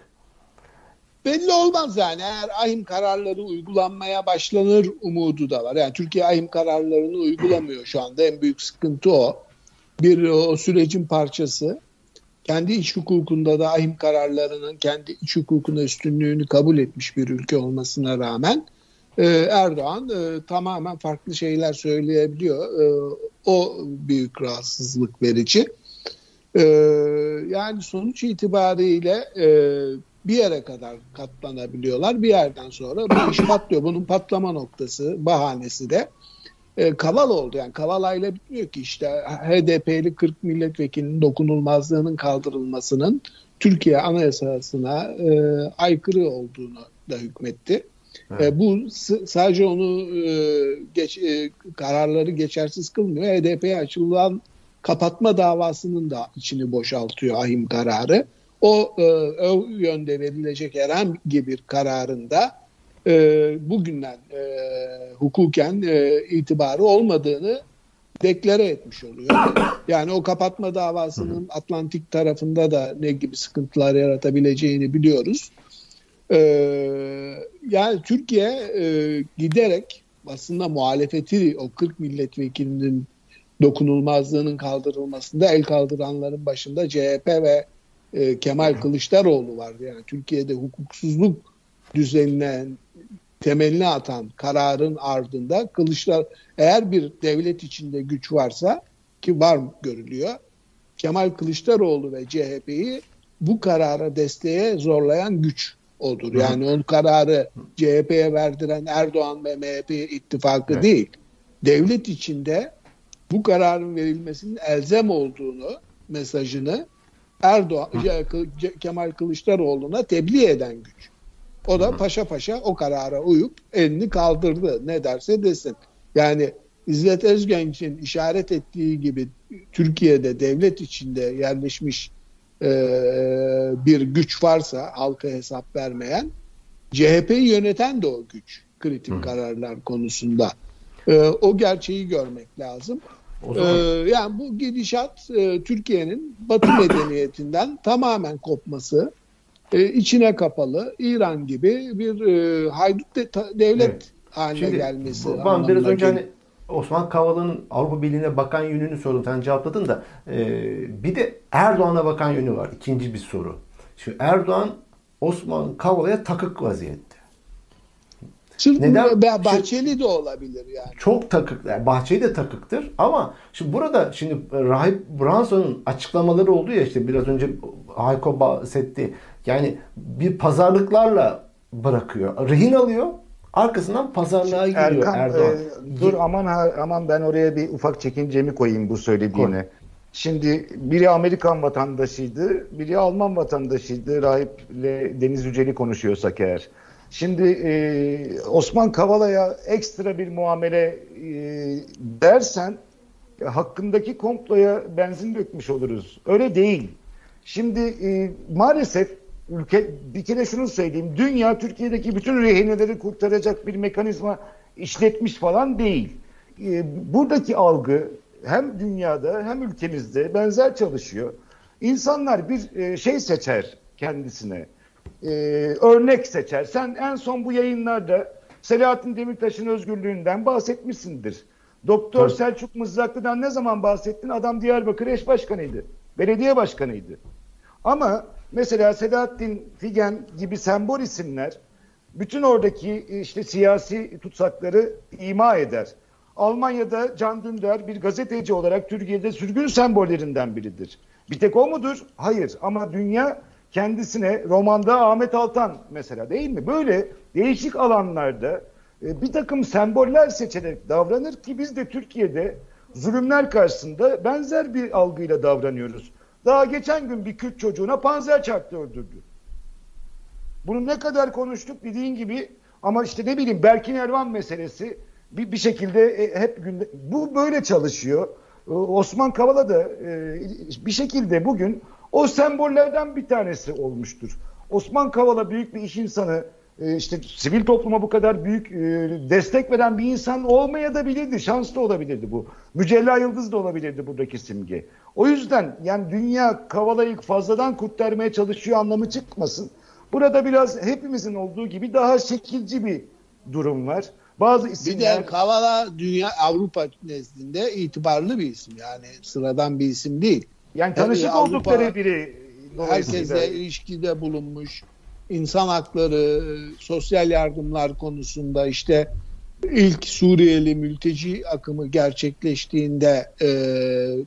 Belli olmaz yani eğer ahim kararları uygulanmaya başlanır umudu da var. Yani Türkiye ahim kararlarını uygulamıyor şu anda en büyük sıkıntı o. Bir o sürecin parçası. Kendi iç hukukunda da ahim kararlarının kendi iç hukukuna üstünlüğünü kabul etmiş bir ülke olmasına rağmen e, Erdoğan e, tamamen farklı şeyler söyleyebiliyor. E, o büyük rahatsızlık verici. E, yani sonuç itibariyle e, bir yere kadar katlanabiliyorlar. Bir yerden sonra bu iş patlıyor. Bunun patlama noktası, bahanesi de e, Kavala oldu. Yani Kavala ile bitmiyor ki işte HDP'li 40 milletvekilinin dokunulmazlığının kaldırılmasının Türkiye Anayasası'na e, aykırı olduğunu da hükmetti. E, bu sadece onu e, geç, e, kararları geçersiz kılmıyor. HDP'ye açılan kapatma davasının da içini boşaltıyor ahim kararı. O, e, o yönde verilecek herhangi bir kararında e, bugünden e, hukuken e, itibarı olmadığını deklare etmiş oluyor. [coughs] Yani o kapatma davasının Atlantik tarafında da ne gibi sıkıntılar yaratabileceğini biliyoruz. E, yani Türkiye e, giderek aslında muhalefeti o 40 milletvekilinin dokunulmazlığının kaldırılmasında el kaldıranların başında CHP ve e, Kemal Kılıçdaroğlu vardı. Yani Türkiye'de hukuksuzluk düzenine temelini atan kararın ardında Kılıçlar eğer bir devlet içinde güç varsa ki var görülüyor Kemal Kılıçdaroğlu ve CHP'yi bu karara desteğe zorlayan güç odur. Yani o kararı CHP'ye verdiren Erdoğan ve MHP ittifakı evet. değil. Devlet içinde bu kararın verilmesinin elzem olduğunu mesajını Erdoğan Kemal Kılıçdaroğlu'na tebliğ eden güç. O da paşa paşa o karara uyup elini kaldırdı. Ne derse desin. Yani İzzet Özgenç'in işaret ettiği gibi Türkiye'de devlet içinde yerleşmiş e, bir güç varsa halka hesap vermeyen CHP'yi yöneten de o güç kritik Hı. kararlar konusunda. E, o gerçeği görmek lazım. Ee, yani bu gidişat e, Türkiye'nin Batı [coughs] medeniyetinden tamamen kopması, e, içine kapalı İran gibi bir e, haydut de, devlet evet. haline Şimdi, gelmesi. Ben biraz önce hani Osman Kavala'nın Avrupa Birliği'ne bakan yönünü sordum. Sen cevapladın da e, bir de Erdoğan'a bakan yönü var. İkinci bir soru. Şimdi Erdoğan Osman Kavala'ya takık vaziyette. Sırf Neden? Bahçeli de olabilir yani. Çok takık. Yani Bahçeli de takıktır ama şimdi burada şimdi Rahip Branson'un açıklamaları oldu ya işte biraz önce Hayko bahsetti. Yani bir pazarlıklarla bırakıyor. Rehin alıyor. Arkasından pazarlığa giriyor Erkan, Erdoğan. E, dur aman aman ben oraya bir ufak çekincemi koyayım bu söylediğine. Koy. Şimdi biri Amerikan vatandaşıydı, biri Alman vatandaşıydı. Rahiple Deniz Yüceli konuşuyorsak eğer. Şimdi e, Osman Kavala'ya ekstra bir muamele e, dersen e, hakkındaki komploya benzin dökmüş oluruz. Öyle değil. Şimdi e, maalesef ülke bir kere şunu söyleyeyim. Dünya Türkiye'deki bütün rehineleri kurtaracak bir mekanizma işletmiş falan değil. E, buradaki algı hem dünyada hem ülkemizde benzer çalışıyor. İnsanlar bir e, şey seçer kendisine e, örnek seçer. Sen en son bu yayınlarda Selahattin Demirtaş'ın özgürlüğünden bahsetmişsindir. Doktor evet. Selçuk Mızraklı'dan ne zaman bahsettin? Adam Diyarbakır eş başkanıydı. Belediye başkanıydı. Ama mesela Selahattin Figen gibi sembol isimler bütün oradaki işte siyasi tutsakları ima eder. Almanya'da Can Dündar bir gazeteci olarak Türkiye'de sürgün sembollerinden biridir. Bir tek o mudur? Hayır. Ama dünya kendisine romanda Ahmet Altan mesela değil mi? Böyle değişik alanlarda e, bir takım semboller seçerek davranır ki biz de Türkiye'de zulümler karşısında benzer bir algıyla davranıyoruz. Daha geçen gün bir Kürt çocuğuna panzer çarptı öldürdü. Bunu ne kadar konuştuk dediğin gibi ama işte ne bileyim Berkin Ervan meselesi bir, bir şekilde e, hep günde bu böyle çalışıyor. Osman Kavala da e, bir şekilde bugün o sembollerden bir tanesi olmuştur. Osman Kavala büyük bir iş insanı, e, işte sivil topluma bu kadar büyük e, destek veren bir insan olmaya da bilirdi. Şans da olabilirdi bu. Mücella Yıldız da olabilirdi buradaki simge. O yüzden yani dünya Kavala'yı fazladan kurtarmaya çalışıyor anlamı çıkmasın. Burada biraz hepimizin olduğu gibi daha şekilci bir durum var. Bazı isimler... Bir de Kavala dünya Avrupa nezdinde itibarlı bir isim. Yani sıradan bir isim değil. Yani tanışık yani oldukları biri. Herkesle ilişkide bulunmuş. insan hakları, sosyal yardımlar konusunda işte ilk Suriyeli mülteci akımı gerçekleştiğinde e,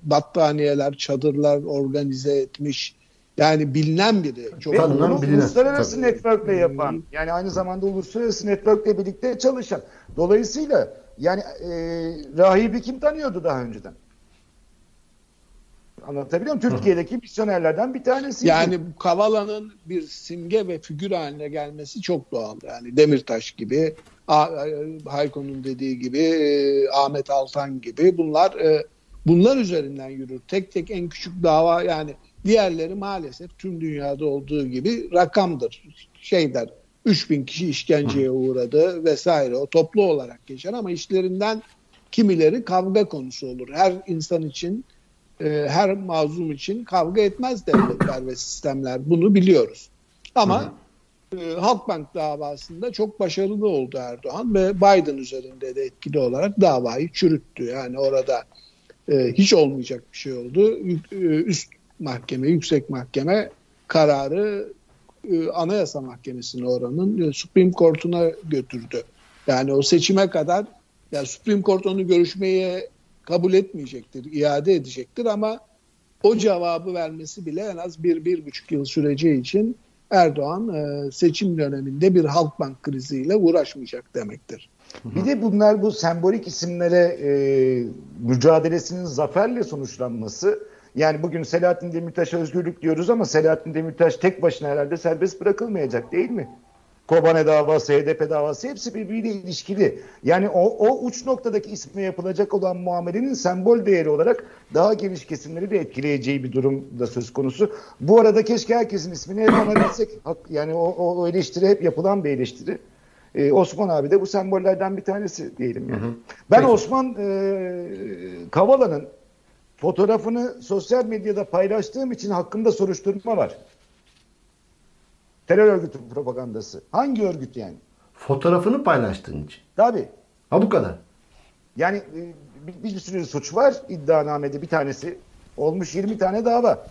battaniyeler, çadırlar organize etmiş. Yani bilinen biri. Çok Tanınan, bilinen. Uluslararası Tabii. network'le yapan. Yani aynı zamanda uluslararası network'le birlikte çalışan. Dolayısıyla yani e, rahibi kim tanıyordu daha önceden? Anlatabiliyor muyum? Türkiye'deki misyonerlerden bir tanesi. Yani Kavala'nın bir simge ve figür haline gelmesi çok doğal. Yani Demirtaş gibi, Hayko'nun dediği gibi, e, Ahmet Altan gibi bunlar e, bunlar üzerinden yürür. Tek tek en küçük dava yani diğerleri maalesef tüm dünyada olduğu gibi rakamdır. Şeyler 3000 kişi işkenceye uğradı vesaire o toplu olarak geçer ama işlerinden kimileri kavga konusu olur. Her insan için e, her mazlum için kavga etmez devletler ve sistemler. Bunu biliyoruz. Ama e, Halkbank davasında çok başarılı oldu Erdoğan ve Biden üzerinde de etkili olarak davayı çürüttü. Yani orada e, hiç olmayacak bir şey oldu. E, Üst mahkeme, yüksek mahkeme kararı e, Anayasa Mahkemesi'ne oranın e, Supreme Court'una götürdü. Yani o seçime kadar ya Supreme Court onu görüşmeye kabul etmeyecektir, iade edecektir ama o cevabı vermesi bile en az bir, bir buçuk yıl süreceği için Erdoğan e, seçim döneminde bir Halkbank kriziyle uğraşmayacak demektir. Bir de bunlar bu sembolik isimlere e, mücadelesinin zaferle sonuçlanması. Yani bugün Selahattin Demirtaş'a özgürlük diyoruz ama Selahattin Demirtaş tek başına herhalde serbest bırakılmayacak değil mi? Kobane davası, HDP davası hepsi birbiriyle ilişkili. Yani o, o uç noktadaki isme yapılacak olan muamelenin sembol değeri olarak daha geniş kesimleri de etkileyeceği bir durum da söz konusu. Bu arada keşke herkesin ismini hep anabilsek. Yani o, o, o eleştiri hep yapılan bir eleştiri. Ee, Osman abi de bu sembollerden bir tanesi diyelim yani. Ben Peki. Osman e, Kavala'nın fotoğrafını sosyal medyada paylaştığım için hakkında soruşturma var. Terör örgütü propagandası. Hangi örgüt yani? Fotoğrafını paylaştığın için. Tabii. Ha bu kadar. Yani e, bir, bir sürü suç var iddianamede bir tanesi. Olmuş 20 tane dava.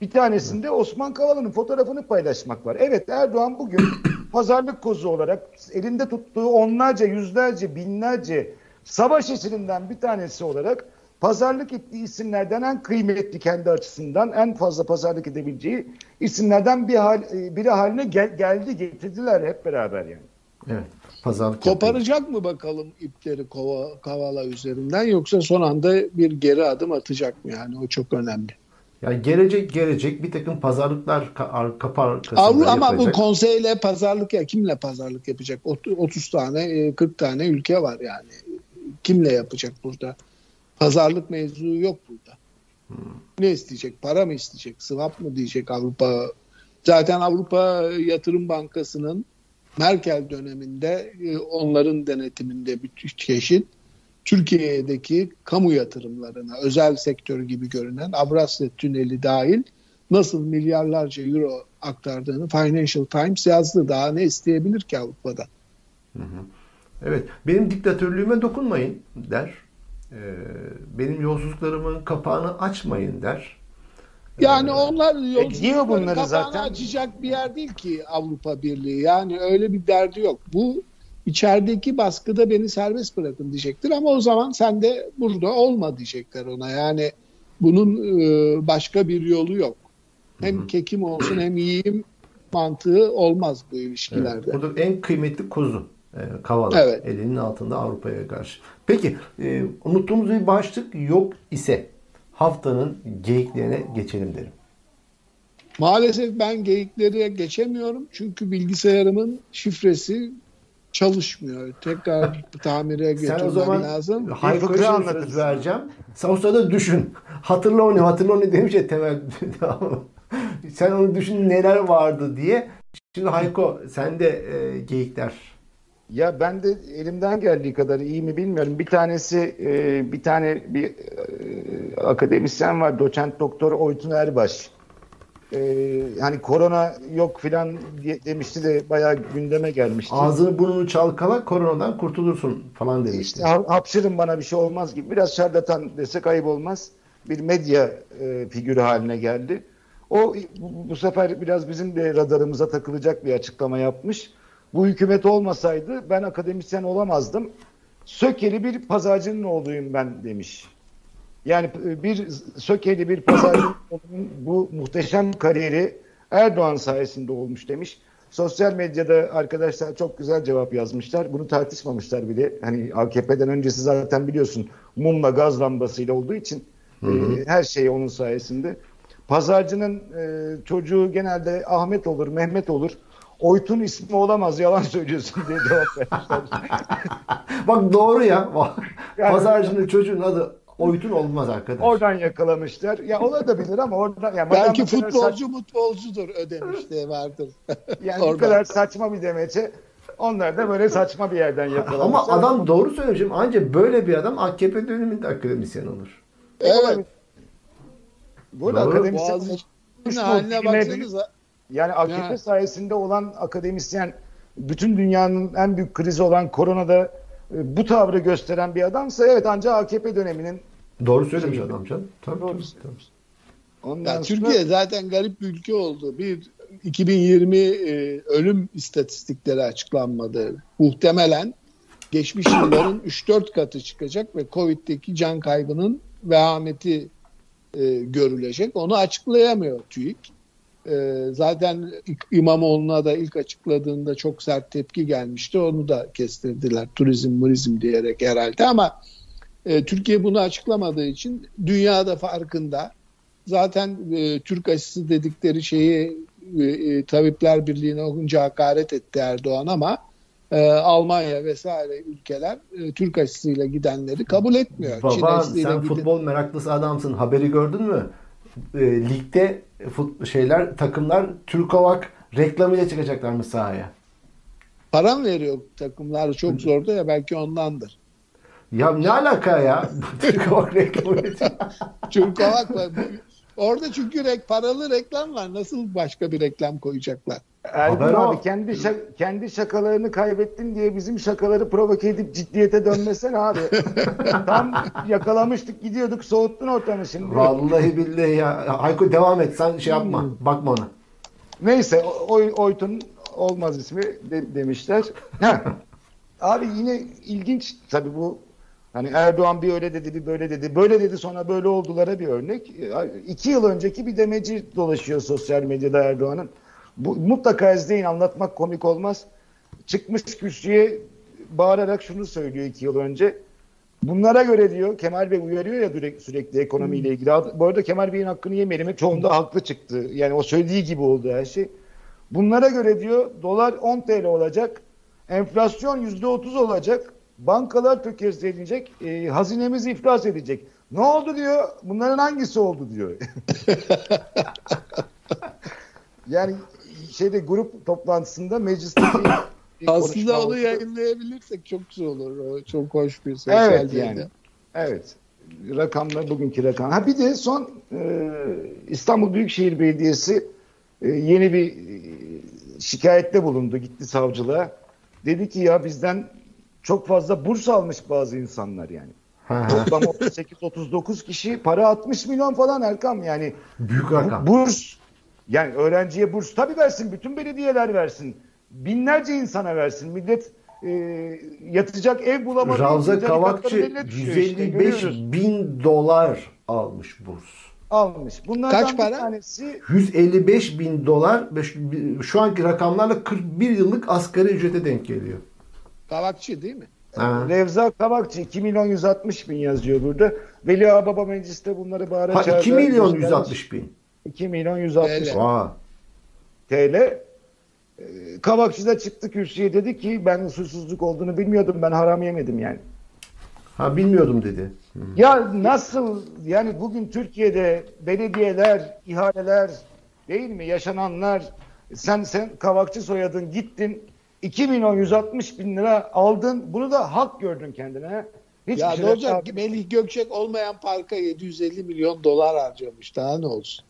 Bir tanesinde Osman Kavala'nın fotoğrafını paylaşmak var. Evet Erdoğan bugün [coughs] pazarlık kozu olarak elinde tuttuğu onlarca, yüzlerce, binlerce savaş esirinden bir tanesi olarak pazarlık ettiği isimlerden en kıymetli kendi açısından en fazla pazarlık edebileceği isimlerden bir hal, e, biri haline gel- geldi getirdiler hep beraber yani. Evet. Pazarlık. Koparacak mı bakalım ipleri kova, Kavala üzerinden yoksa son anda bir geri adım atacak mı? Yani o çok önemli. Yani gelecek gelecek bir takım pazarlıklar ka- ar- kapı arkasında Avru- ama bu konseyle pazarlık ya kimle pazarlık yapacak? Ot- 30 tane e, 40 tane ülke var yani. Kimle yapacak burada? Pazarlık mevzu yok burada. Ne isteyecek? Para mı isteyecek? Swap mı diyecek Avrupa? Zaten Avrupa Yatırım Bankası'nın Merkel döneminde e, onların denetiminde bir çeşit Türkiye'deki kamu yatırımlarına, özel sektör gibi görünen Avrasya Tüneli dahil nasıl milyarlarca euro aktardığını Financial Times yazdı. Daha ne isteyebilir ki Avrupa'da? Evet. Benim diktatörlüğüme dokunmayın der. Ee, benim yolsuzluklarımın kapağını açmayın der. Yani Ee, onlar diyor yolculukların bunları kapağını zaten. açacak bir yer değil ki Avrupa Birliği. Yani öyle bir derdi yok. Bu içerideki baskıda beni serbest bırakın diyecektir ama o zaman sen de burada olma diyecekler ona. Yani bunun e, başka bir yolu yok. Hem kekim olsun hem yiyeyim mantığı olmaz bu Evet, ilişkilerde. burada en kıymetli kuzu e, Kavala Evet. elinin altında Avrupa'ya karşı. Peki e, unuttuğumuz bir başlık yok ise haftanın geyiklerine geçelim derim. Maalesef ben geyikleri geçemiyorum çünkü bilgisayarımın şifresi çalışmıyor. Tekrar tamire Sen götürmem o zaman lazım. Anlatırsın. söz vereceğim. Sen o sırada düşün. Hatırla onu, hatırla onu demiş ya Temel. [laughs] sen onu düşün neler vardı diye. Şimdi Hayko sende e, geyikler. Ya ben de elimden geldiği kadar iyi mi bilmiyorum. Bir tanesi e, bir tane bir e, akademisyen var. Doçent doktor Oytun Erbaş. E, hani korona yok filan demişti de bayağı gündeme gelmişti. Ağzını burnunu çalkala koronadan kurtulursun falan demişti. İşte ha- hapşırın bana bir şey olmaz gibi. Biraz şarlatan desek ayıp olmaz. Bir medya e, figürü haline geldi. O bu, bu sefer biraz bizim de radarımıza takılacak bir açıklama yapmış. Bu hükümet olmasaydı ben akademisyen olamazdım. Sökeli bir pazarcının oğluyum ben demiş. Yani bir Sökeli bir pazarcının [coughs] bu muhteşem kariyeri Erdoğan sayesinde olmuş demiş. Sosyal medyada arkadaşlar çok güzel cevap yazmışlar. Bunu tartışmamışlar bile. Hani AKP'den öncesi zaten biliyorsun mumla gaz lambasıyla olduğu için e, her şey onun sayesinde. Pazarcının e, çocuğu genelde Ahmet olur, Mehmet olur. Oytun ismi olamaz yalan söylüyorsun diye cevap vermişler. [laughs] Bak doğru ya. Yani- Pazarcının çocuğun adı Oytun olmaz arkadaş. Oradan yakalamışlar. Ya olabilir ama oradan ya Belki futbolcu futbolcudur ödemiş de vardır. [laughs] Yani bu kadar saçma bir demeçe onlar da böyle saçma bir yerden yakalamışlar. Ama adam doğru söylemişim. Ancak böyle bir adam AKP döneminde akademisyen olur. Evet. Bu arada Doğru. akademisyen Boğaziçi'nin haline baksanıza. Yani AKP Ya. sayesinde olan akademisyen bütün dünyanın en büyük krizi olan koronada e, bu tavrı gösteren bir adamsa evet ancak AKP döneminin Doğru söylemiş adam canım. Tabii, Doğru tabii, tabii. ondan Ya sonra- Türkiye zaten garip bir ülke oldu. Bir 2020 e, ölüm istatistikleri açıklanmadı. Muhtemelen geçmiş yılların [coughs] 3-4 katı çıkacak ve Covid'deki can kaybının vehameti e, görülecek. Onu açıklayamıyor TÜİK. E, zaten İmamoğlu'na da ilk açıkladığında çok sert tepki gelmişti. Onu da kestirdiler turizm murizm diyerek herhalde ama e, Türkiye bunu açıklamadığı için dünyada farkında. Zaten e, Türk aşısı dedikleri şeyi e, e, Tabipler Birliği'ne olunca hakaret etti Erdoğan ama e, Almanya vesaire ülkeler e, Türk aşısıyla gidenleri kabul etmiyor. Çin Baba aşısıyla sen giden- futbol meraklısı adamsın. Haberi gördün mü? E, ligde fut, şeyler takımlar Türkovak reklamıyla çıkacaklarmış sahaya. para mı veriyor takımlar çok zordu ya belki ondandır. Ya ne alaka ya? [laughs] Türkovak reklamıyla Türkovak var. Orada çünkü rek, paralı reklam var. Nasıl başka bir reklam koyacaklar? Ergun Haber abi kendi şak- kendi şakalarını kaybettin diye bizim şakaları provoke edip ciddiyete dönmesen abi. [laughs] Tam yakalamıştık gidiyorduk soğuttun ortamı şimdi. Vallahi billahi ya. Hayko devam et. Sen şey yapma. Bakma ona. Neyse oy, Oytun olmaz ismi de- demişler. [laughs] Abi yine ilginç tabii bu hani Erdoğan bir öyle dedi bir böyle dedi. Böyle dedi sonra böyle oldulara bir örnek. İki yıl önceki bir demeci dolaşıyor sosyal medyada Erdoğan'ın. Bu, mutlaka izleyin anlatmak komik olmaz. Çıkmış kürsüye bağırarak şunu söylüyor iki yıl önce. Bunlara göre diyor Kemal Bey uyarıyor ya sürekli, sürekli ekonomiyle ilgili. Bu arada Kemal Bey'in hakkını yemeyelim. Çoğunda haklı çıktı. Yani o söylediği gibi oldu her şey. Bunlara göre diyor dolar 10 TL olacak. Enflasyon %30 olacak. Bankalar tökezleyecek. E, hazinemiz iflas edecek. Ne oldu diyor. Bunların hangisi oldu diyor. [laughs] yani şeyde grup toplantısında mecliste [coughs] bir konuşma Aslında onu oldu. yayınlayabilirsek çok güzel olur. O çok hoş bir sosyal Evet yani. Evet. Rakamlar bugünkü rakam. Ha bir de son e, İstanbul Büyükşehir Belediyesi e, yeni bir e, şikayette bulundu. Gitti savcılığa. Dedi ki ya bizden çok fazla burs almış bazı insanlar yani. Toplam 38-39 kişi para 60 milyon falan Erkam yani. Büyük rakam. Bu- Burs yani öğrenciye burs tabii versin. Bütün belediyeler versin. Binlerce insana versin. Millet e, yatacak ev bulamadı. Ravza İkinci Kavakçı katları eline düşüyor işte, 155 görüyoruz. bin dolar almış burs. almış. Bunlardan Kaç bir para? tanesi 155 bin dolar şu- anki rakamlarla 41 yıllık asgari ücrete denk geliyor. Kavakçı değil mi? Ha. Revza Kavakçı 2 milyon 160 bin yazıyor burada. Veli Ağababa mecliste bunları bağıra Ha, çağıra 2 milyon göstermiş. 160 bin. 2 milyon 160 TL. Vaa. TL. Ee, Kavakçı da çıktı kürsüye dedi ki ben usulsüzlük olduğunu bilmiyordum ben haram yemedim yani. Ha bilmiyordum dedi. Ya nasıl yani bugün Türkiye'de belediyeler, ihaleler değil mi yaşananlar sen sen kavakçı soyadın gittin 2 milyon 160 bin lira aldın bunu da hak gördün kendine. Hiçbir ya şey ne olacak? Melih Gökçek olmayan parka 750 milyon dolar harcamış. Daha ne olsun?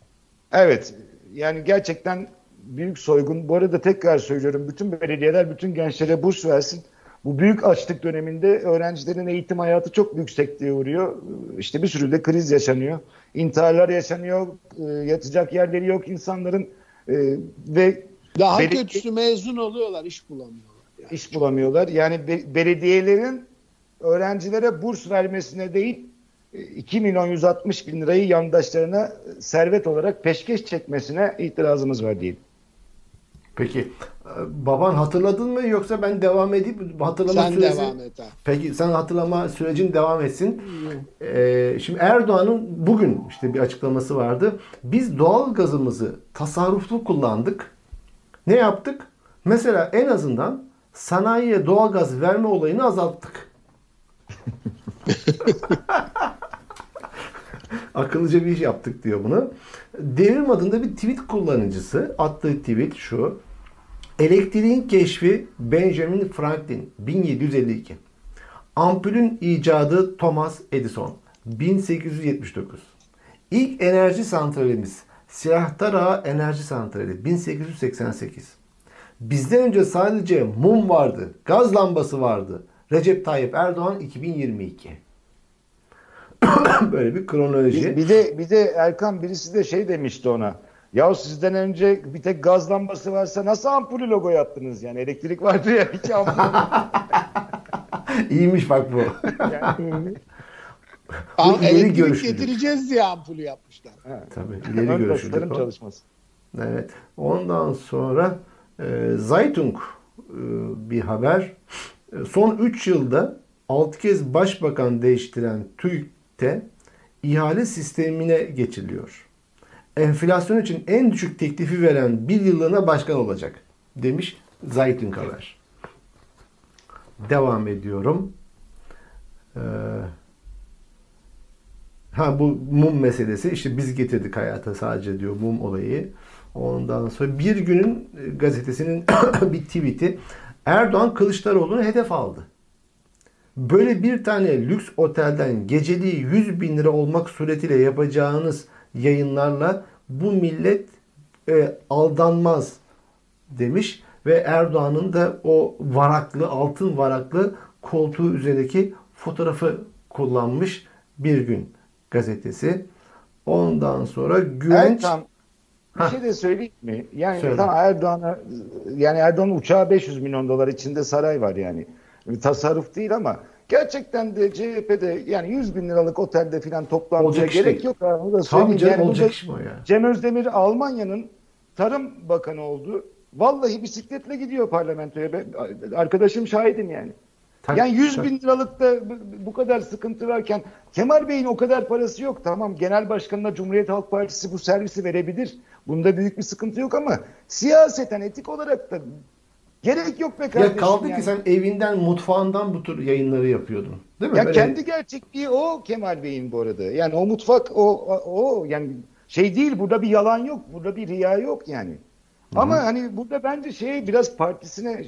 Evet yani gerçekten büyük soygun. Bu arada tekrar söylüyorum bütün belediyeler bütün gençlere burs versin. Bu büyük açlık döneminde öğrencilerin eğitim hayatı çok büyük sekteye uğruyor. İşte bir sürü de kriz yaşanıyor. İntiharlar yaşanıyor. e, Yatacak yerleri yok insanların e, ve Daha Belediye- kötüsü mezun oluyorlar, iş bulamıyorlar. Yani. iş bulamıyorlar. Yani be- belediyelerin öğrencilere burs vermesine değil 2 milyon 160 bin lirayı yandaşlarına servet olarak peşkeş çekmesine itirazımız var diyelim. Peki e, baban hatırladın mı yoksa ben devam edip hatırlama Sen süresi... devam et ha. Peki sen hatırlama sürecin devam etsin. Ee, şimdi Erdoğan'ın bugün işte bir açıklaması vardı. Biz doğal gazımızı tasarruflu kullandık. Ne yaptık? Mesela en azından sanayiye doğal gaz verme olayını azalttık. [laughs] [laughs] Akıllıca bir iş yaptık diyor bunu. Devrim adında bir tweet kullanıcısı attığı tweet şu. Elektriğin keşfi Benjamin Franklin 1752. Ampulün icadı Thomas Edison 1879. İlk enerji santralimiz Silahtara Enerji Santrali 1888. Bizden önce sadece mum vardı, gaz lambası vardı. Recep Tayyip Erdoğan 2022. [coughs] Böyle bir kronoloji. Bir, bir de bir de Erkan birisi de şey demişti ona. Ya sizden önce bir tek gaz lambası varsa nasıl ampulü logo yaptınız yani elektrik vardı ya hiç ampul. [laughs] İyiymiş bak bu. Am- [laughs] Bu ileri elektrik görüşlülük. getireceğiz diye ampulü yapmışlar. Tabii ileri o. çalışması. Evet. Ondan sonra e, Zeitung e, bir haber. E, son 3 yılda 6 kez başbakan değiştiren TÜİK'te ihale sistemine geçiliyor. Enflasyon için en düşük teklifi veren bir yıllığına başkan olacak demiş Zeitung haber. Devam ediyorum. Ee, Ha bu mum meselesi işte biz getirdik hayata sadece diyor mum olayı. Ondan sonra bir günün e, gazetesinin [coughs] bir tweet'i Erdoğan Kılıçdaroğlu'nu hedef aldı. Böyle bir tane lüks otelden geceliği 100 bin lira olmak suretiyle yapacağınız yayınlarla bu millet e, aldanmaz demiş ve Erdoğan'ın da o varaklı altın varaklı koltuğu üzerindeki fotoğrafı kullanmış bir gün gazetesi. Ondan sonra güvenç Erkan bir şey de söyleyeyim mi? Yani Söyle. tam Erdoğan'a yani Erdoğan'ın uçağı 500 milyon dolar içinde saray var yani. Tasarruf değil ama gerçekten de CHP'de yani 100 bin liralık otelde Olacak iş gerek değil. yok. Onu da söyleyeyim. canım Yani olacak iş mi ya? Cem Özdemir Almanya'nın Tarım Bakanı oldu. Vallahi bisikletle gidiyor parlamentoya. Ben, arkadaşım şahidim yani. Tak- yani 100 tak- bin liralıkta bu- bu kadar sıkıntı varken Kemal Bey'in o kadar parası yok. Tamam genel başkanına Cumhuriyet Halk Partisi bu servisi verebilir. Bunda büyük bir sıkıntı yok ama siyaseten etik olarak da gerek yok be kardeşim. Ya kaldı yani. ki sen evinden, mutfağından bu tür yayınları yapıyordun. Değil mi? Ya Böyle- kendi gerçekliği o Kemal Bey'in bu arada. Yani o mutfak o o yani şey değil burada bir yalan yok. Burada bir riya yok yani. Ama hani burada bence şey biraz partisine,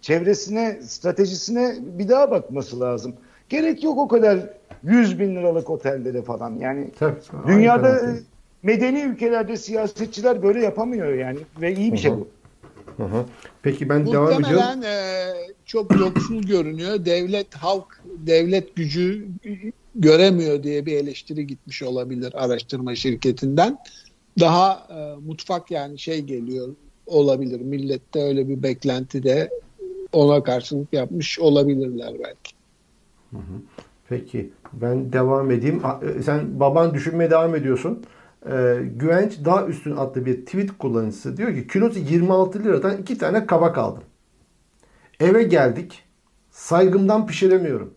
çevresine, stratejisine bir daha bakması lazım. Gerek yok o kadar 100 bin liralık otellere falan. Yani Tabii. dünyada Aynen. medeni ülkelerde siyasetçiler böyle yapamıyor yani ve iyi bir şey bu. Hı hı. Peki ben devam ediyorum. Muhtemelen çok yoksul görünüyor. Devlet, halk, devlet gücü göremiyor diye bir eleştiri gitmiş olabilir araştırma şirketinden. Daha e, mutfak yani şey geliyor olabilir. Millette öyle bir beklenti de ona karşılık yapmış olabilirler belki. Peki ben devam edeyim. E, Sen baban düşünmeye devam ediyorsun. Ee, Güvenç daha üstün adlı bir tweet kullanıcısı diyor ki kilosu 26 liradan iki tane kabak aldım. Eve geldik. Saygımdan pişiremiyorum.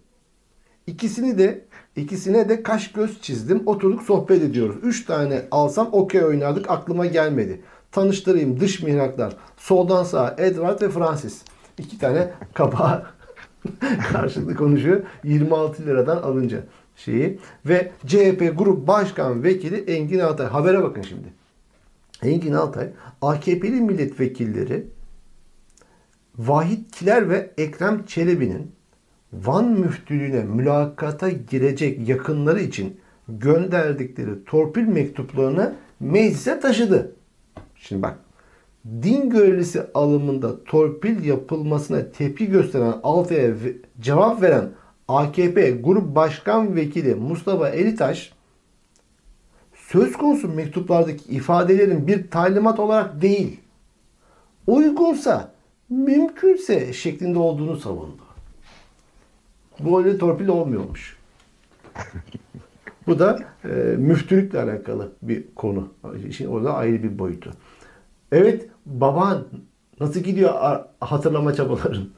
İkisini de ikisine de kaş göz çizdim. Oturduk sohbet ediyoruz. Üç tane alsam okey oynardık. Aklıma gelmedi. Tanıştırayım dış mihraklar. Soldan sağa Edward ve Francis. İki tane kabağı [laughs] karşılıklı konuşuyor. 26 liradan alınca şeyi. Ve CHP Grup Başkan Vekili Engin Altay. Habere bakın şimdi. Engin Altay AKP'li milletvekilleri Vahit Kiler ve Ekrem Çelebi'nin Van müftülüğüne mülakata girecek yakınları için gönderdikleri torpil mektuplarını meclise taşıdı. Şimdi bak din görevlisi alımında torpil yapılmasına tepki gösteren Altay'a ve- cevap veren AKP Grup Başkan Vekili Mustafa Elitaş söz konusu mektuplardaki ifadelerin bir talimat olarak değil, uygunsa, mümkünse şeklinde olduğunu savundu. Bu öyle torpil olmuyormuş. Bu da e, müftülükle alakalı bir konu. İşin orada ayrı bir boyutu. Evet, baban nasıl gidiyor hatırlama çabaların?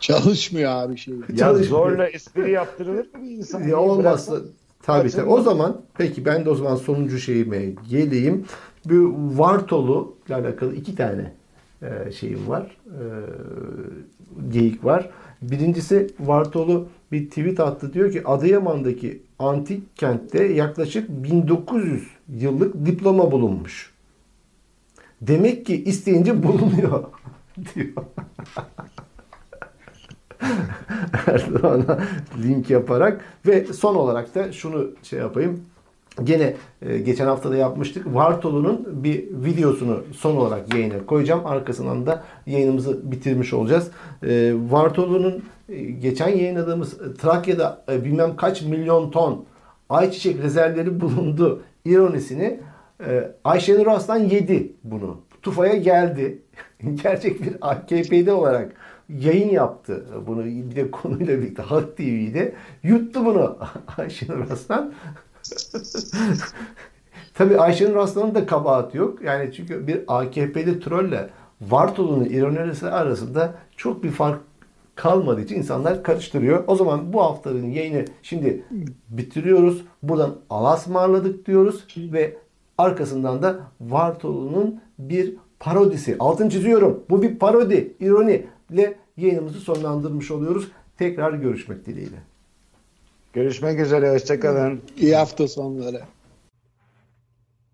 Çalışmıyor abi şey. Ya Çalışmıyor. zorla espri yaptırılır mı bir insan? Ya olmazsa tabii tabii. O zaman peki ben de o zaman sonuncu şeyime geleyim. Bu Vartolu ile alakalı iki tane e, şeyim var. E, geyik var. Birincisi Vartolu bir tweet attı diyor ki Adıyaman'daki antik kentte yaklaşık 1900 yıllık diploma bulunmuş. Demek ki isteyince bulunuyor [laughs] diyor. Erdoğan'a link yaparak ve son olarak da şunu şey yapayım. Gene e, geçen hafta da yapmıştık. Vartolu'nun bir videosunu son olarak yayına koyacağım. Arkasından da yayınımızı bitirmiş olacağız. E, Vartolu'nun e, geçen yayınladığımız e, Trakya'da e, bilmem kaç milyon ton ayçiçek rezervleri bulundu ironisini e, Ayşenur Aslan yedi bunu. Tufa'ya geldi. [laughs] Gerçek bir AKP'de olarak yayın yaptı bunu bir de konuyla birlikte Halk TV'de yuttu bunu [laughs] Ayşenur Aslan. [laughs] Tabii Ayşenur Aslan'ın da kabahati yok. Yani çünkü bir AKP'li trolle Vartolu'nun ironisi arasında çok bir fark kalmadığı için insanlar karıştırıyor. O zaman bu haftanın yayını şimdi bitiriyoruz. Buradan alasmarladık diyoruz ve arkasından da Vartolu'nun bir parodisi. Altın çiziyorum. Bu bir parodi, ironi ile yayınımızı sonlandırmış oluyoruz. Tekrar görüşmek dileğiyle. Görüşmek üzere. Hoşçakalın. İyi hafta sonları.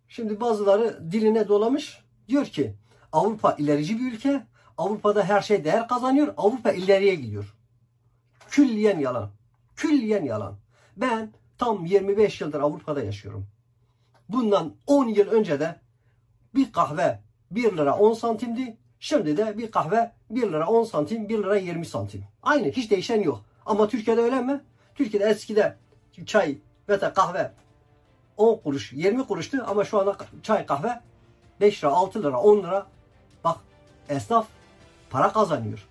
Şimdi bazıları diline dolamış. Diyor ki Avrupa ilerici bir ülke. Avrupa'da her şey değer kazanıyor. Avrupa ileriye gidiyor. Külliyen yalan. Külliyen yalan. Ben tam 25 yıldır Avrupa'da yaşıyorum. Bundan 10 yıl önce de bir kahve 1 lira 10 santimdi. Şimdi de bir kahve 1 lira 10 santim, 1 lira 20 santim. Aynı hiç değişen yok. Ama Türkiye'de öyle mi? Türkiye'de eskide çay ve de kahve 10 kuruş, 20 kuruştu ama şu anda çay kahve 5 lira, 6 lira, 10 lira. Bak esnaf para kazanıyor.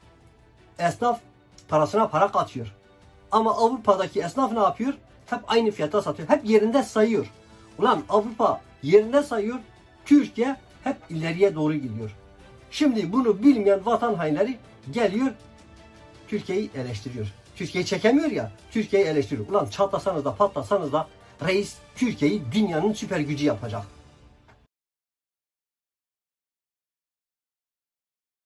Esnaf parasına para katıyor. Ama Avrupa'daki esnaf ne yapıyor? Hep aynı fiyata satıyor. Hep yerinde sayıyor. Ulan Avrupa yerinde sayıyor. Türkiye hep ileriye doğru gidiyor. Şimdi bunu bilmeyen vatan hainleri geliyor Türkiye'yi eleştiriyor. Türkiye'yi çekemiyor ya. Türkiye'yi eleştiriyor. Ulan çatlasanız da patlasanız da reis Türkiye'yi dünyanın süper gücü yapacak.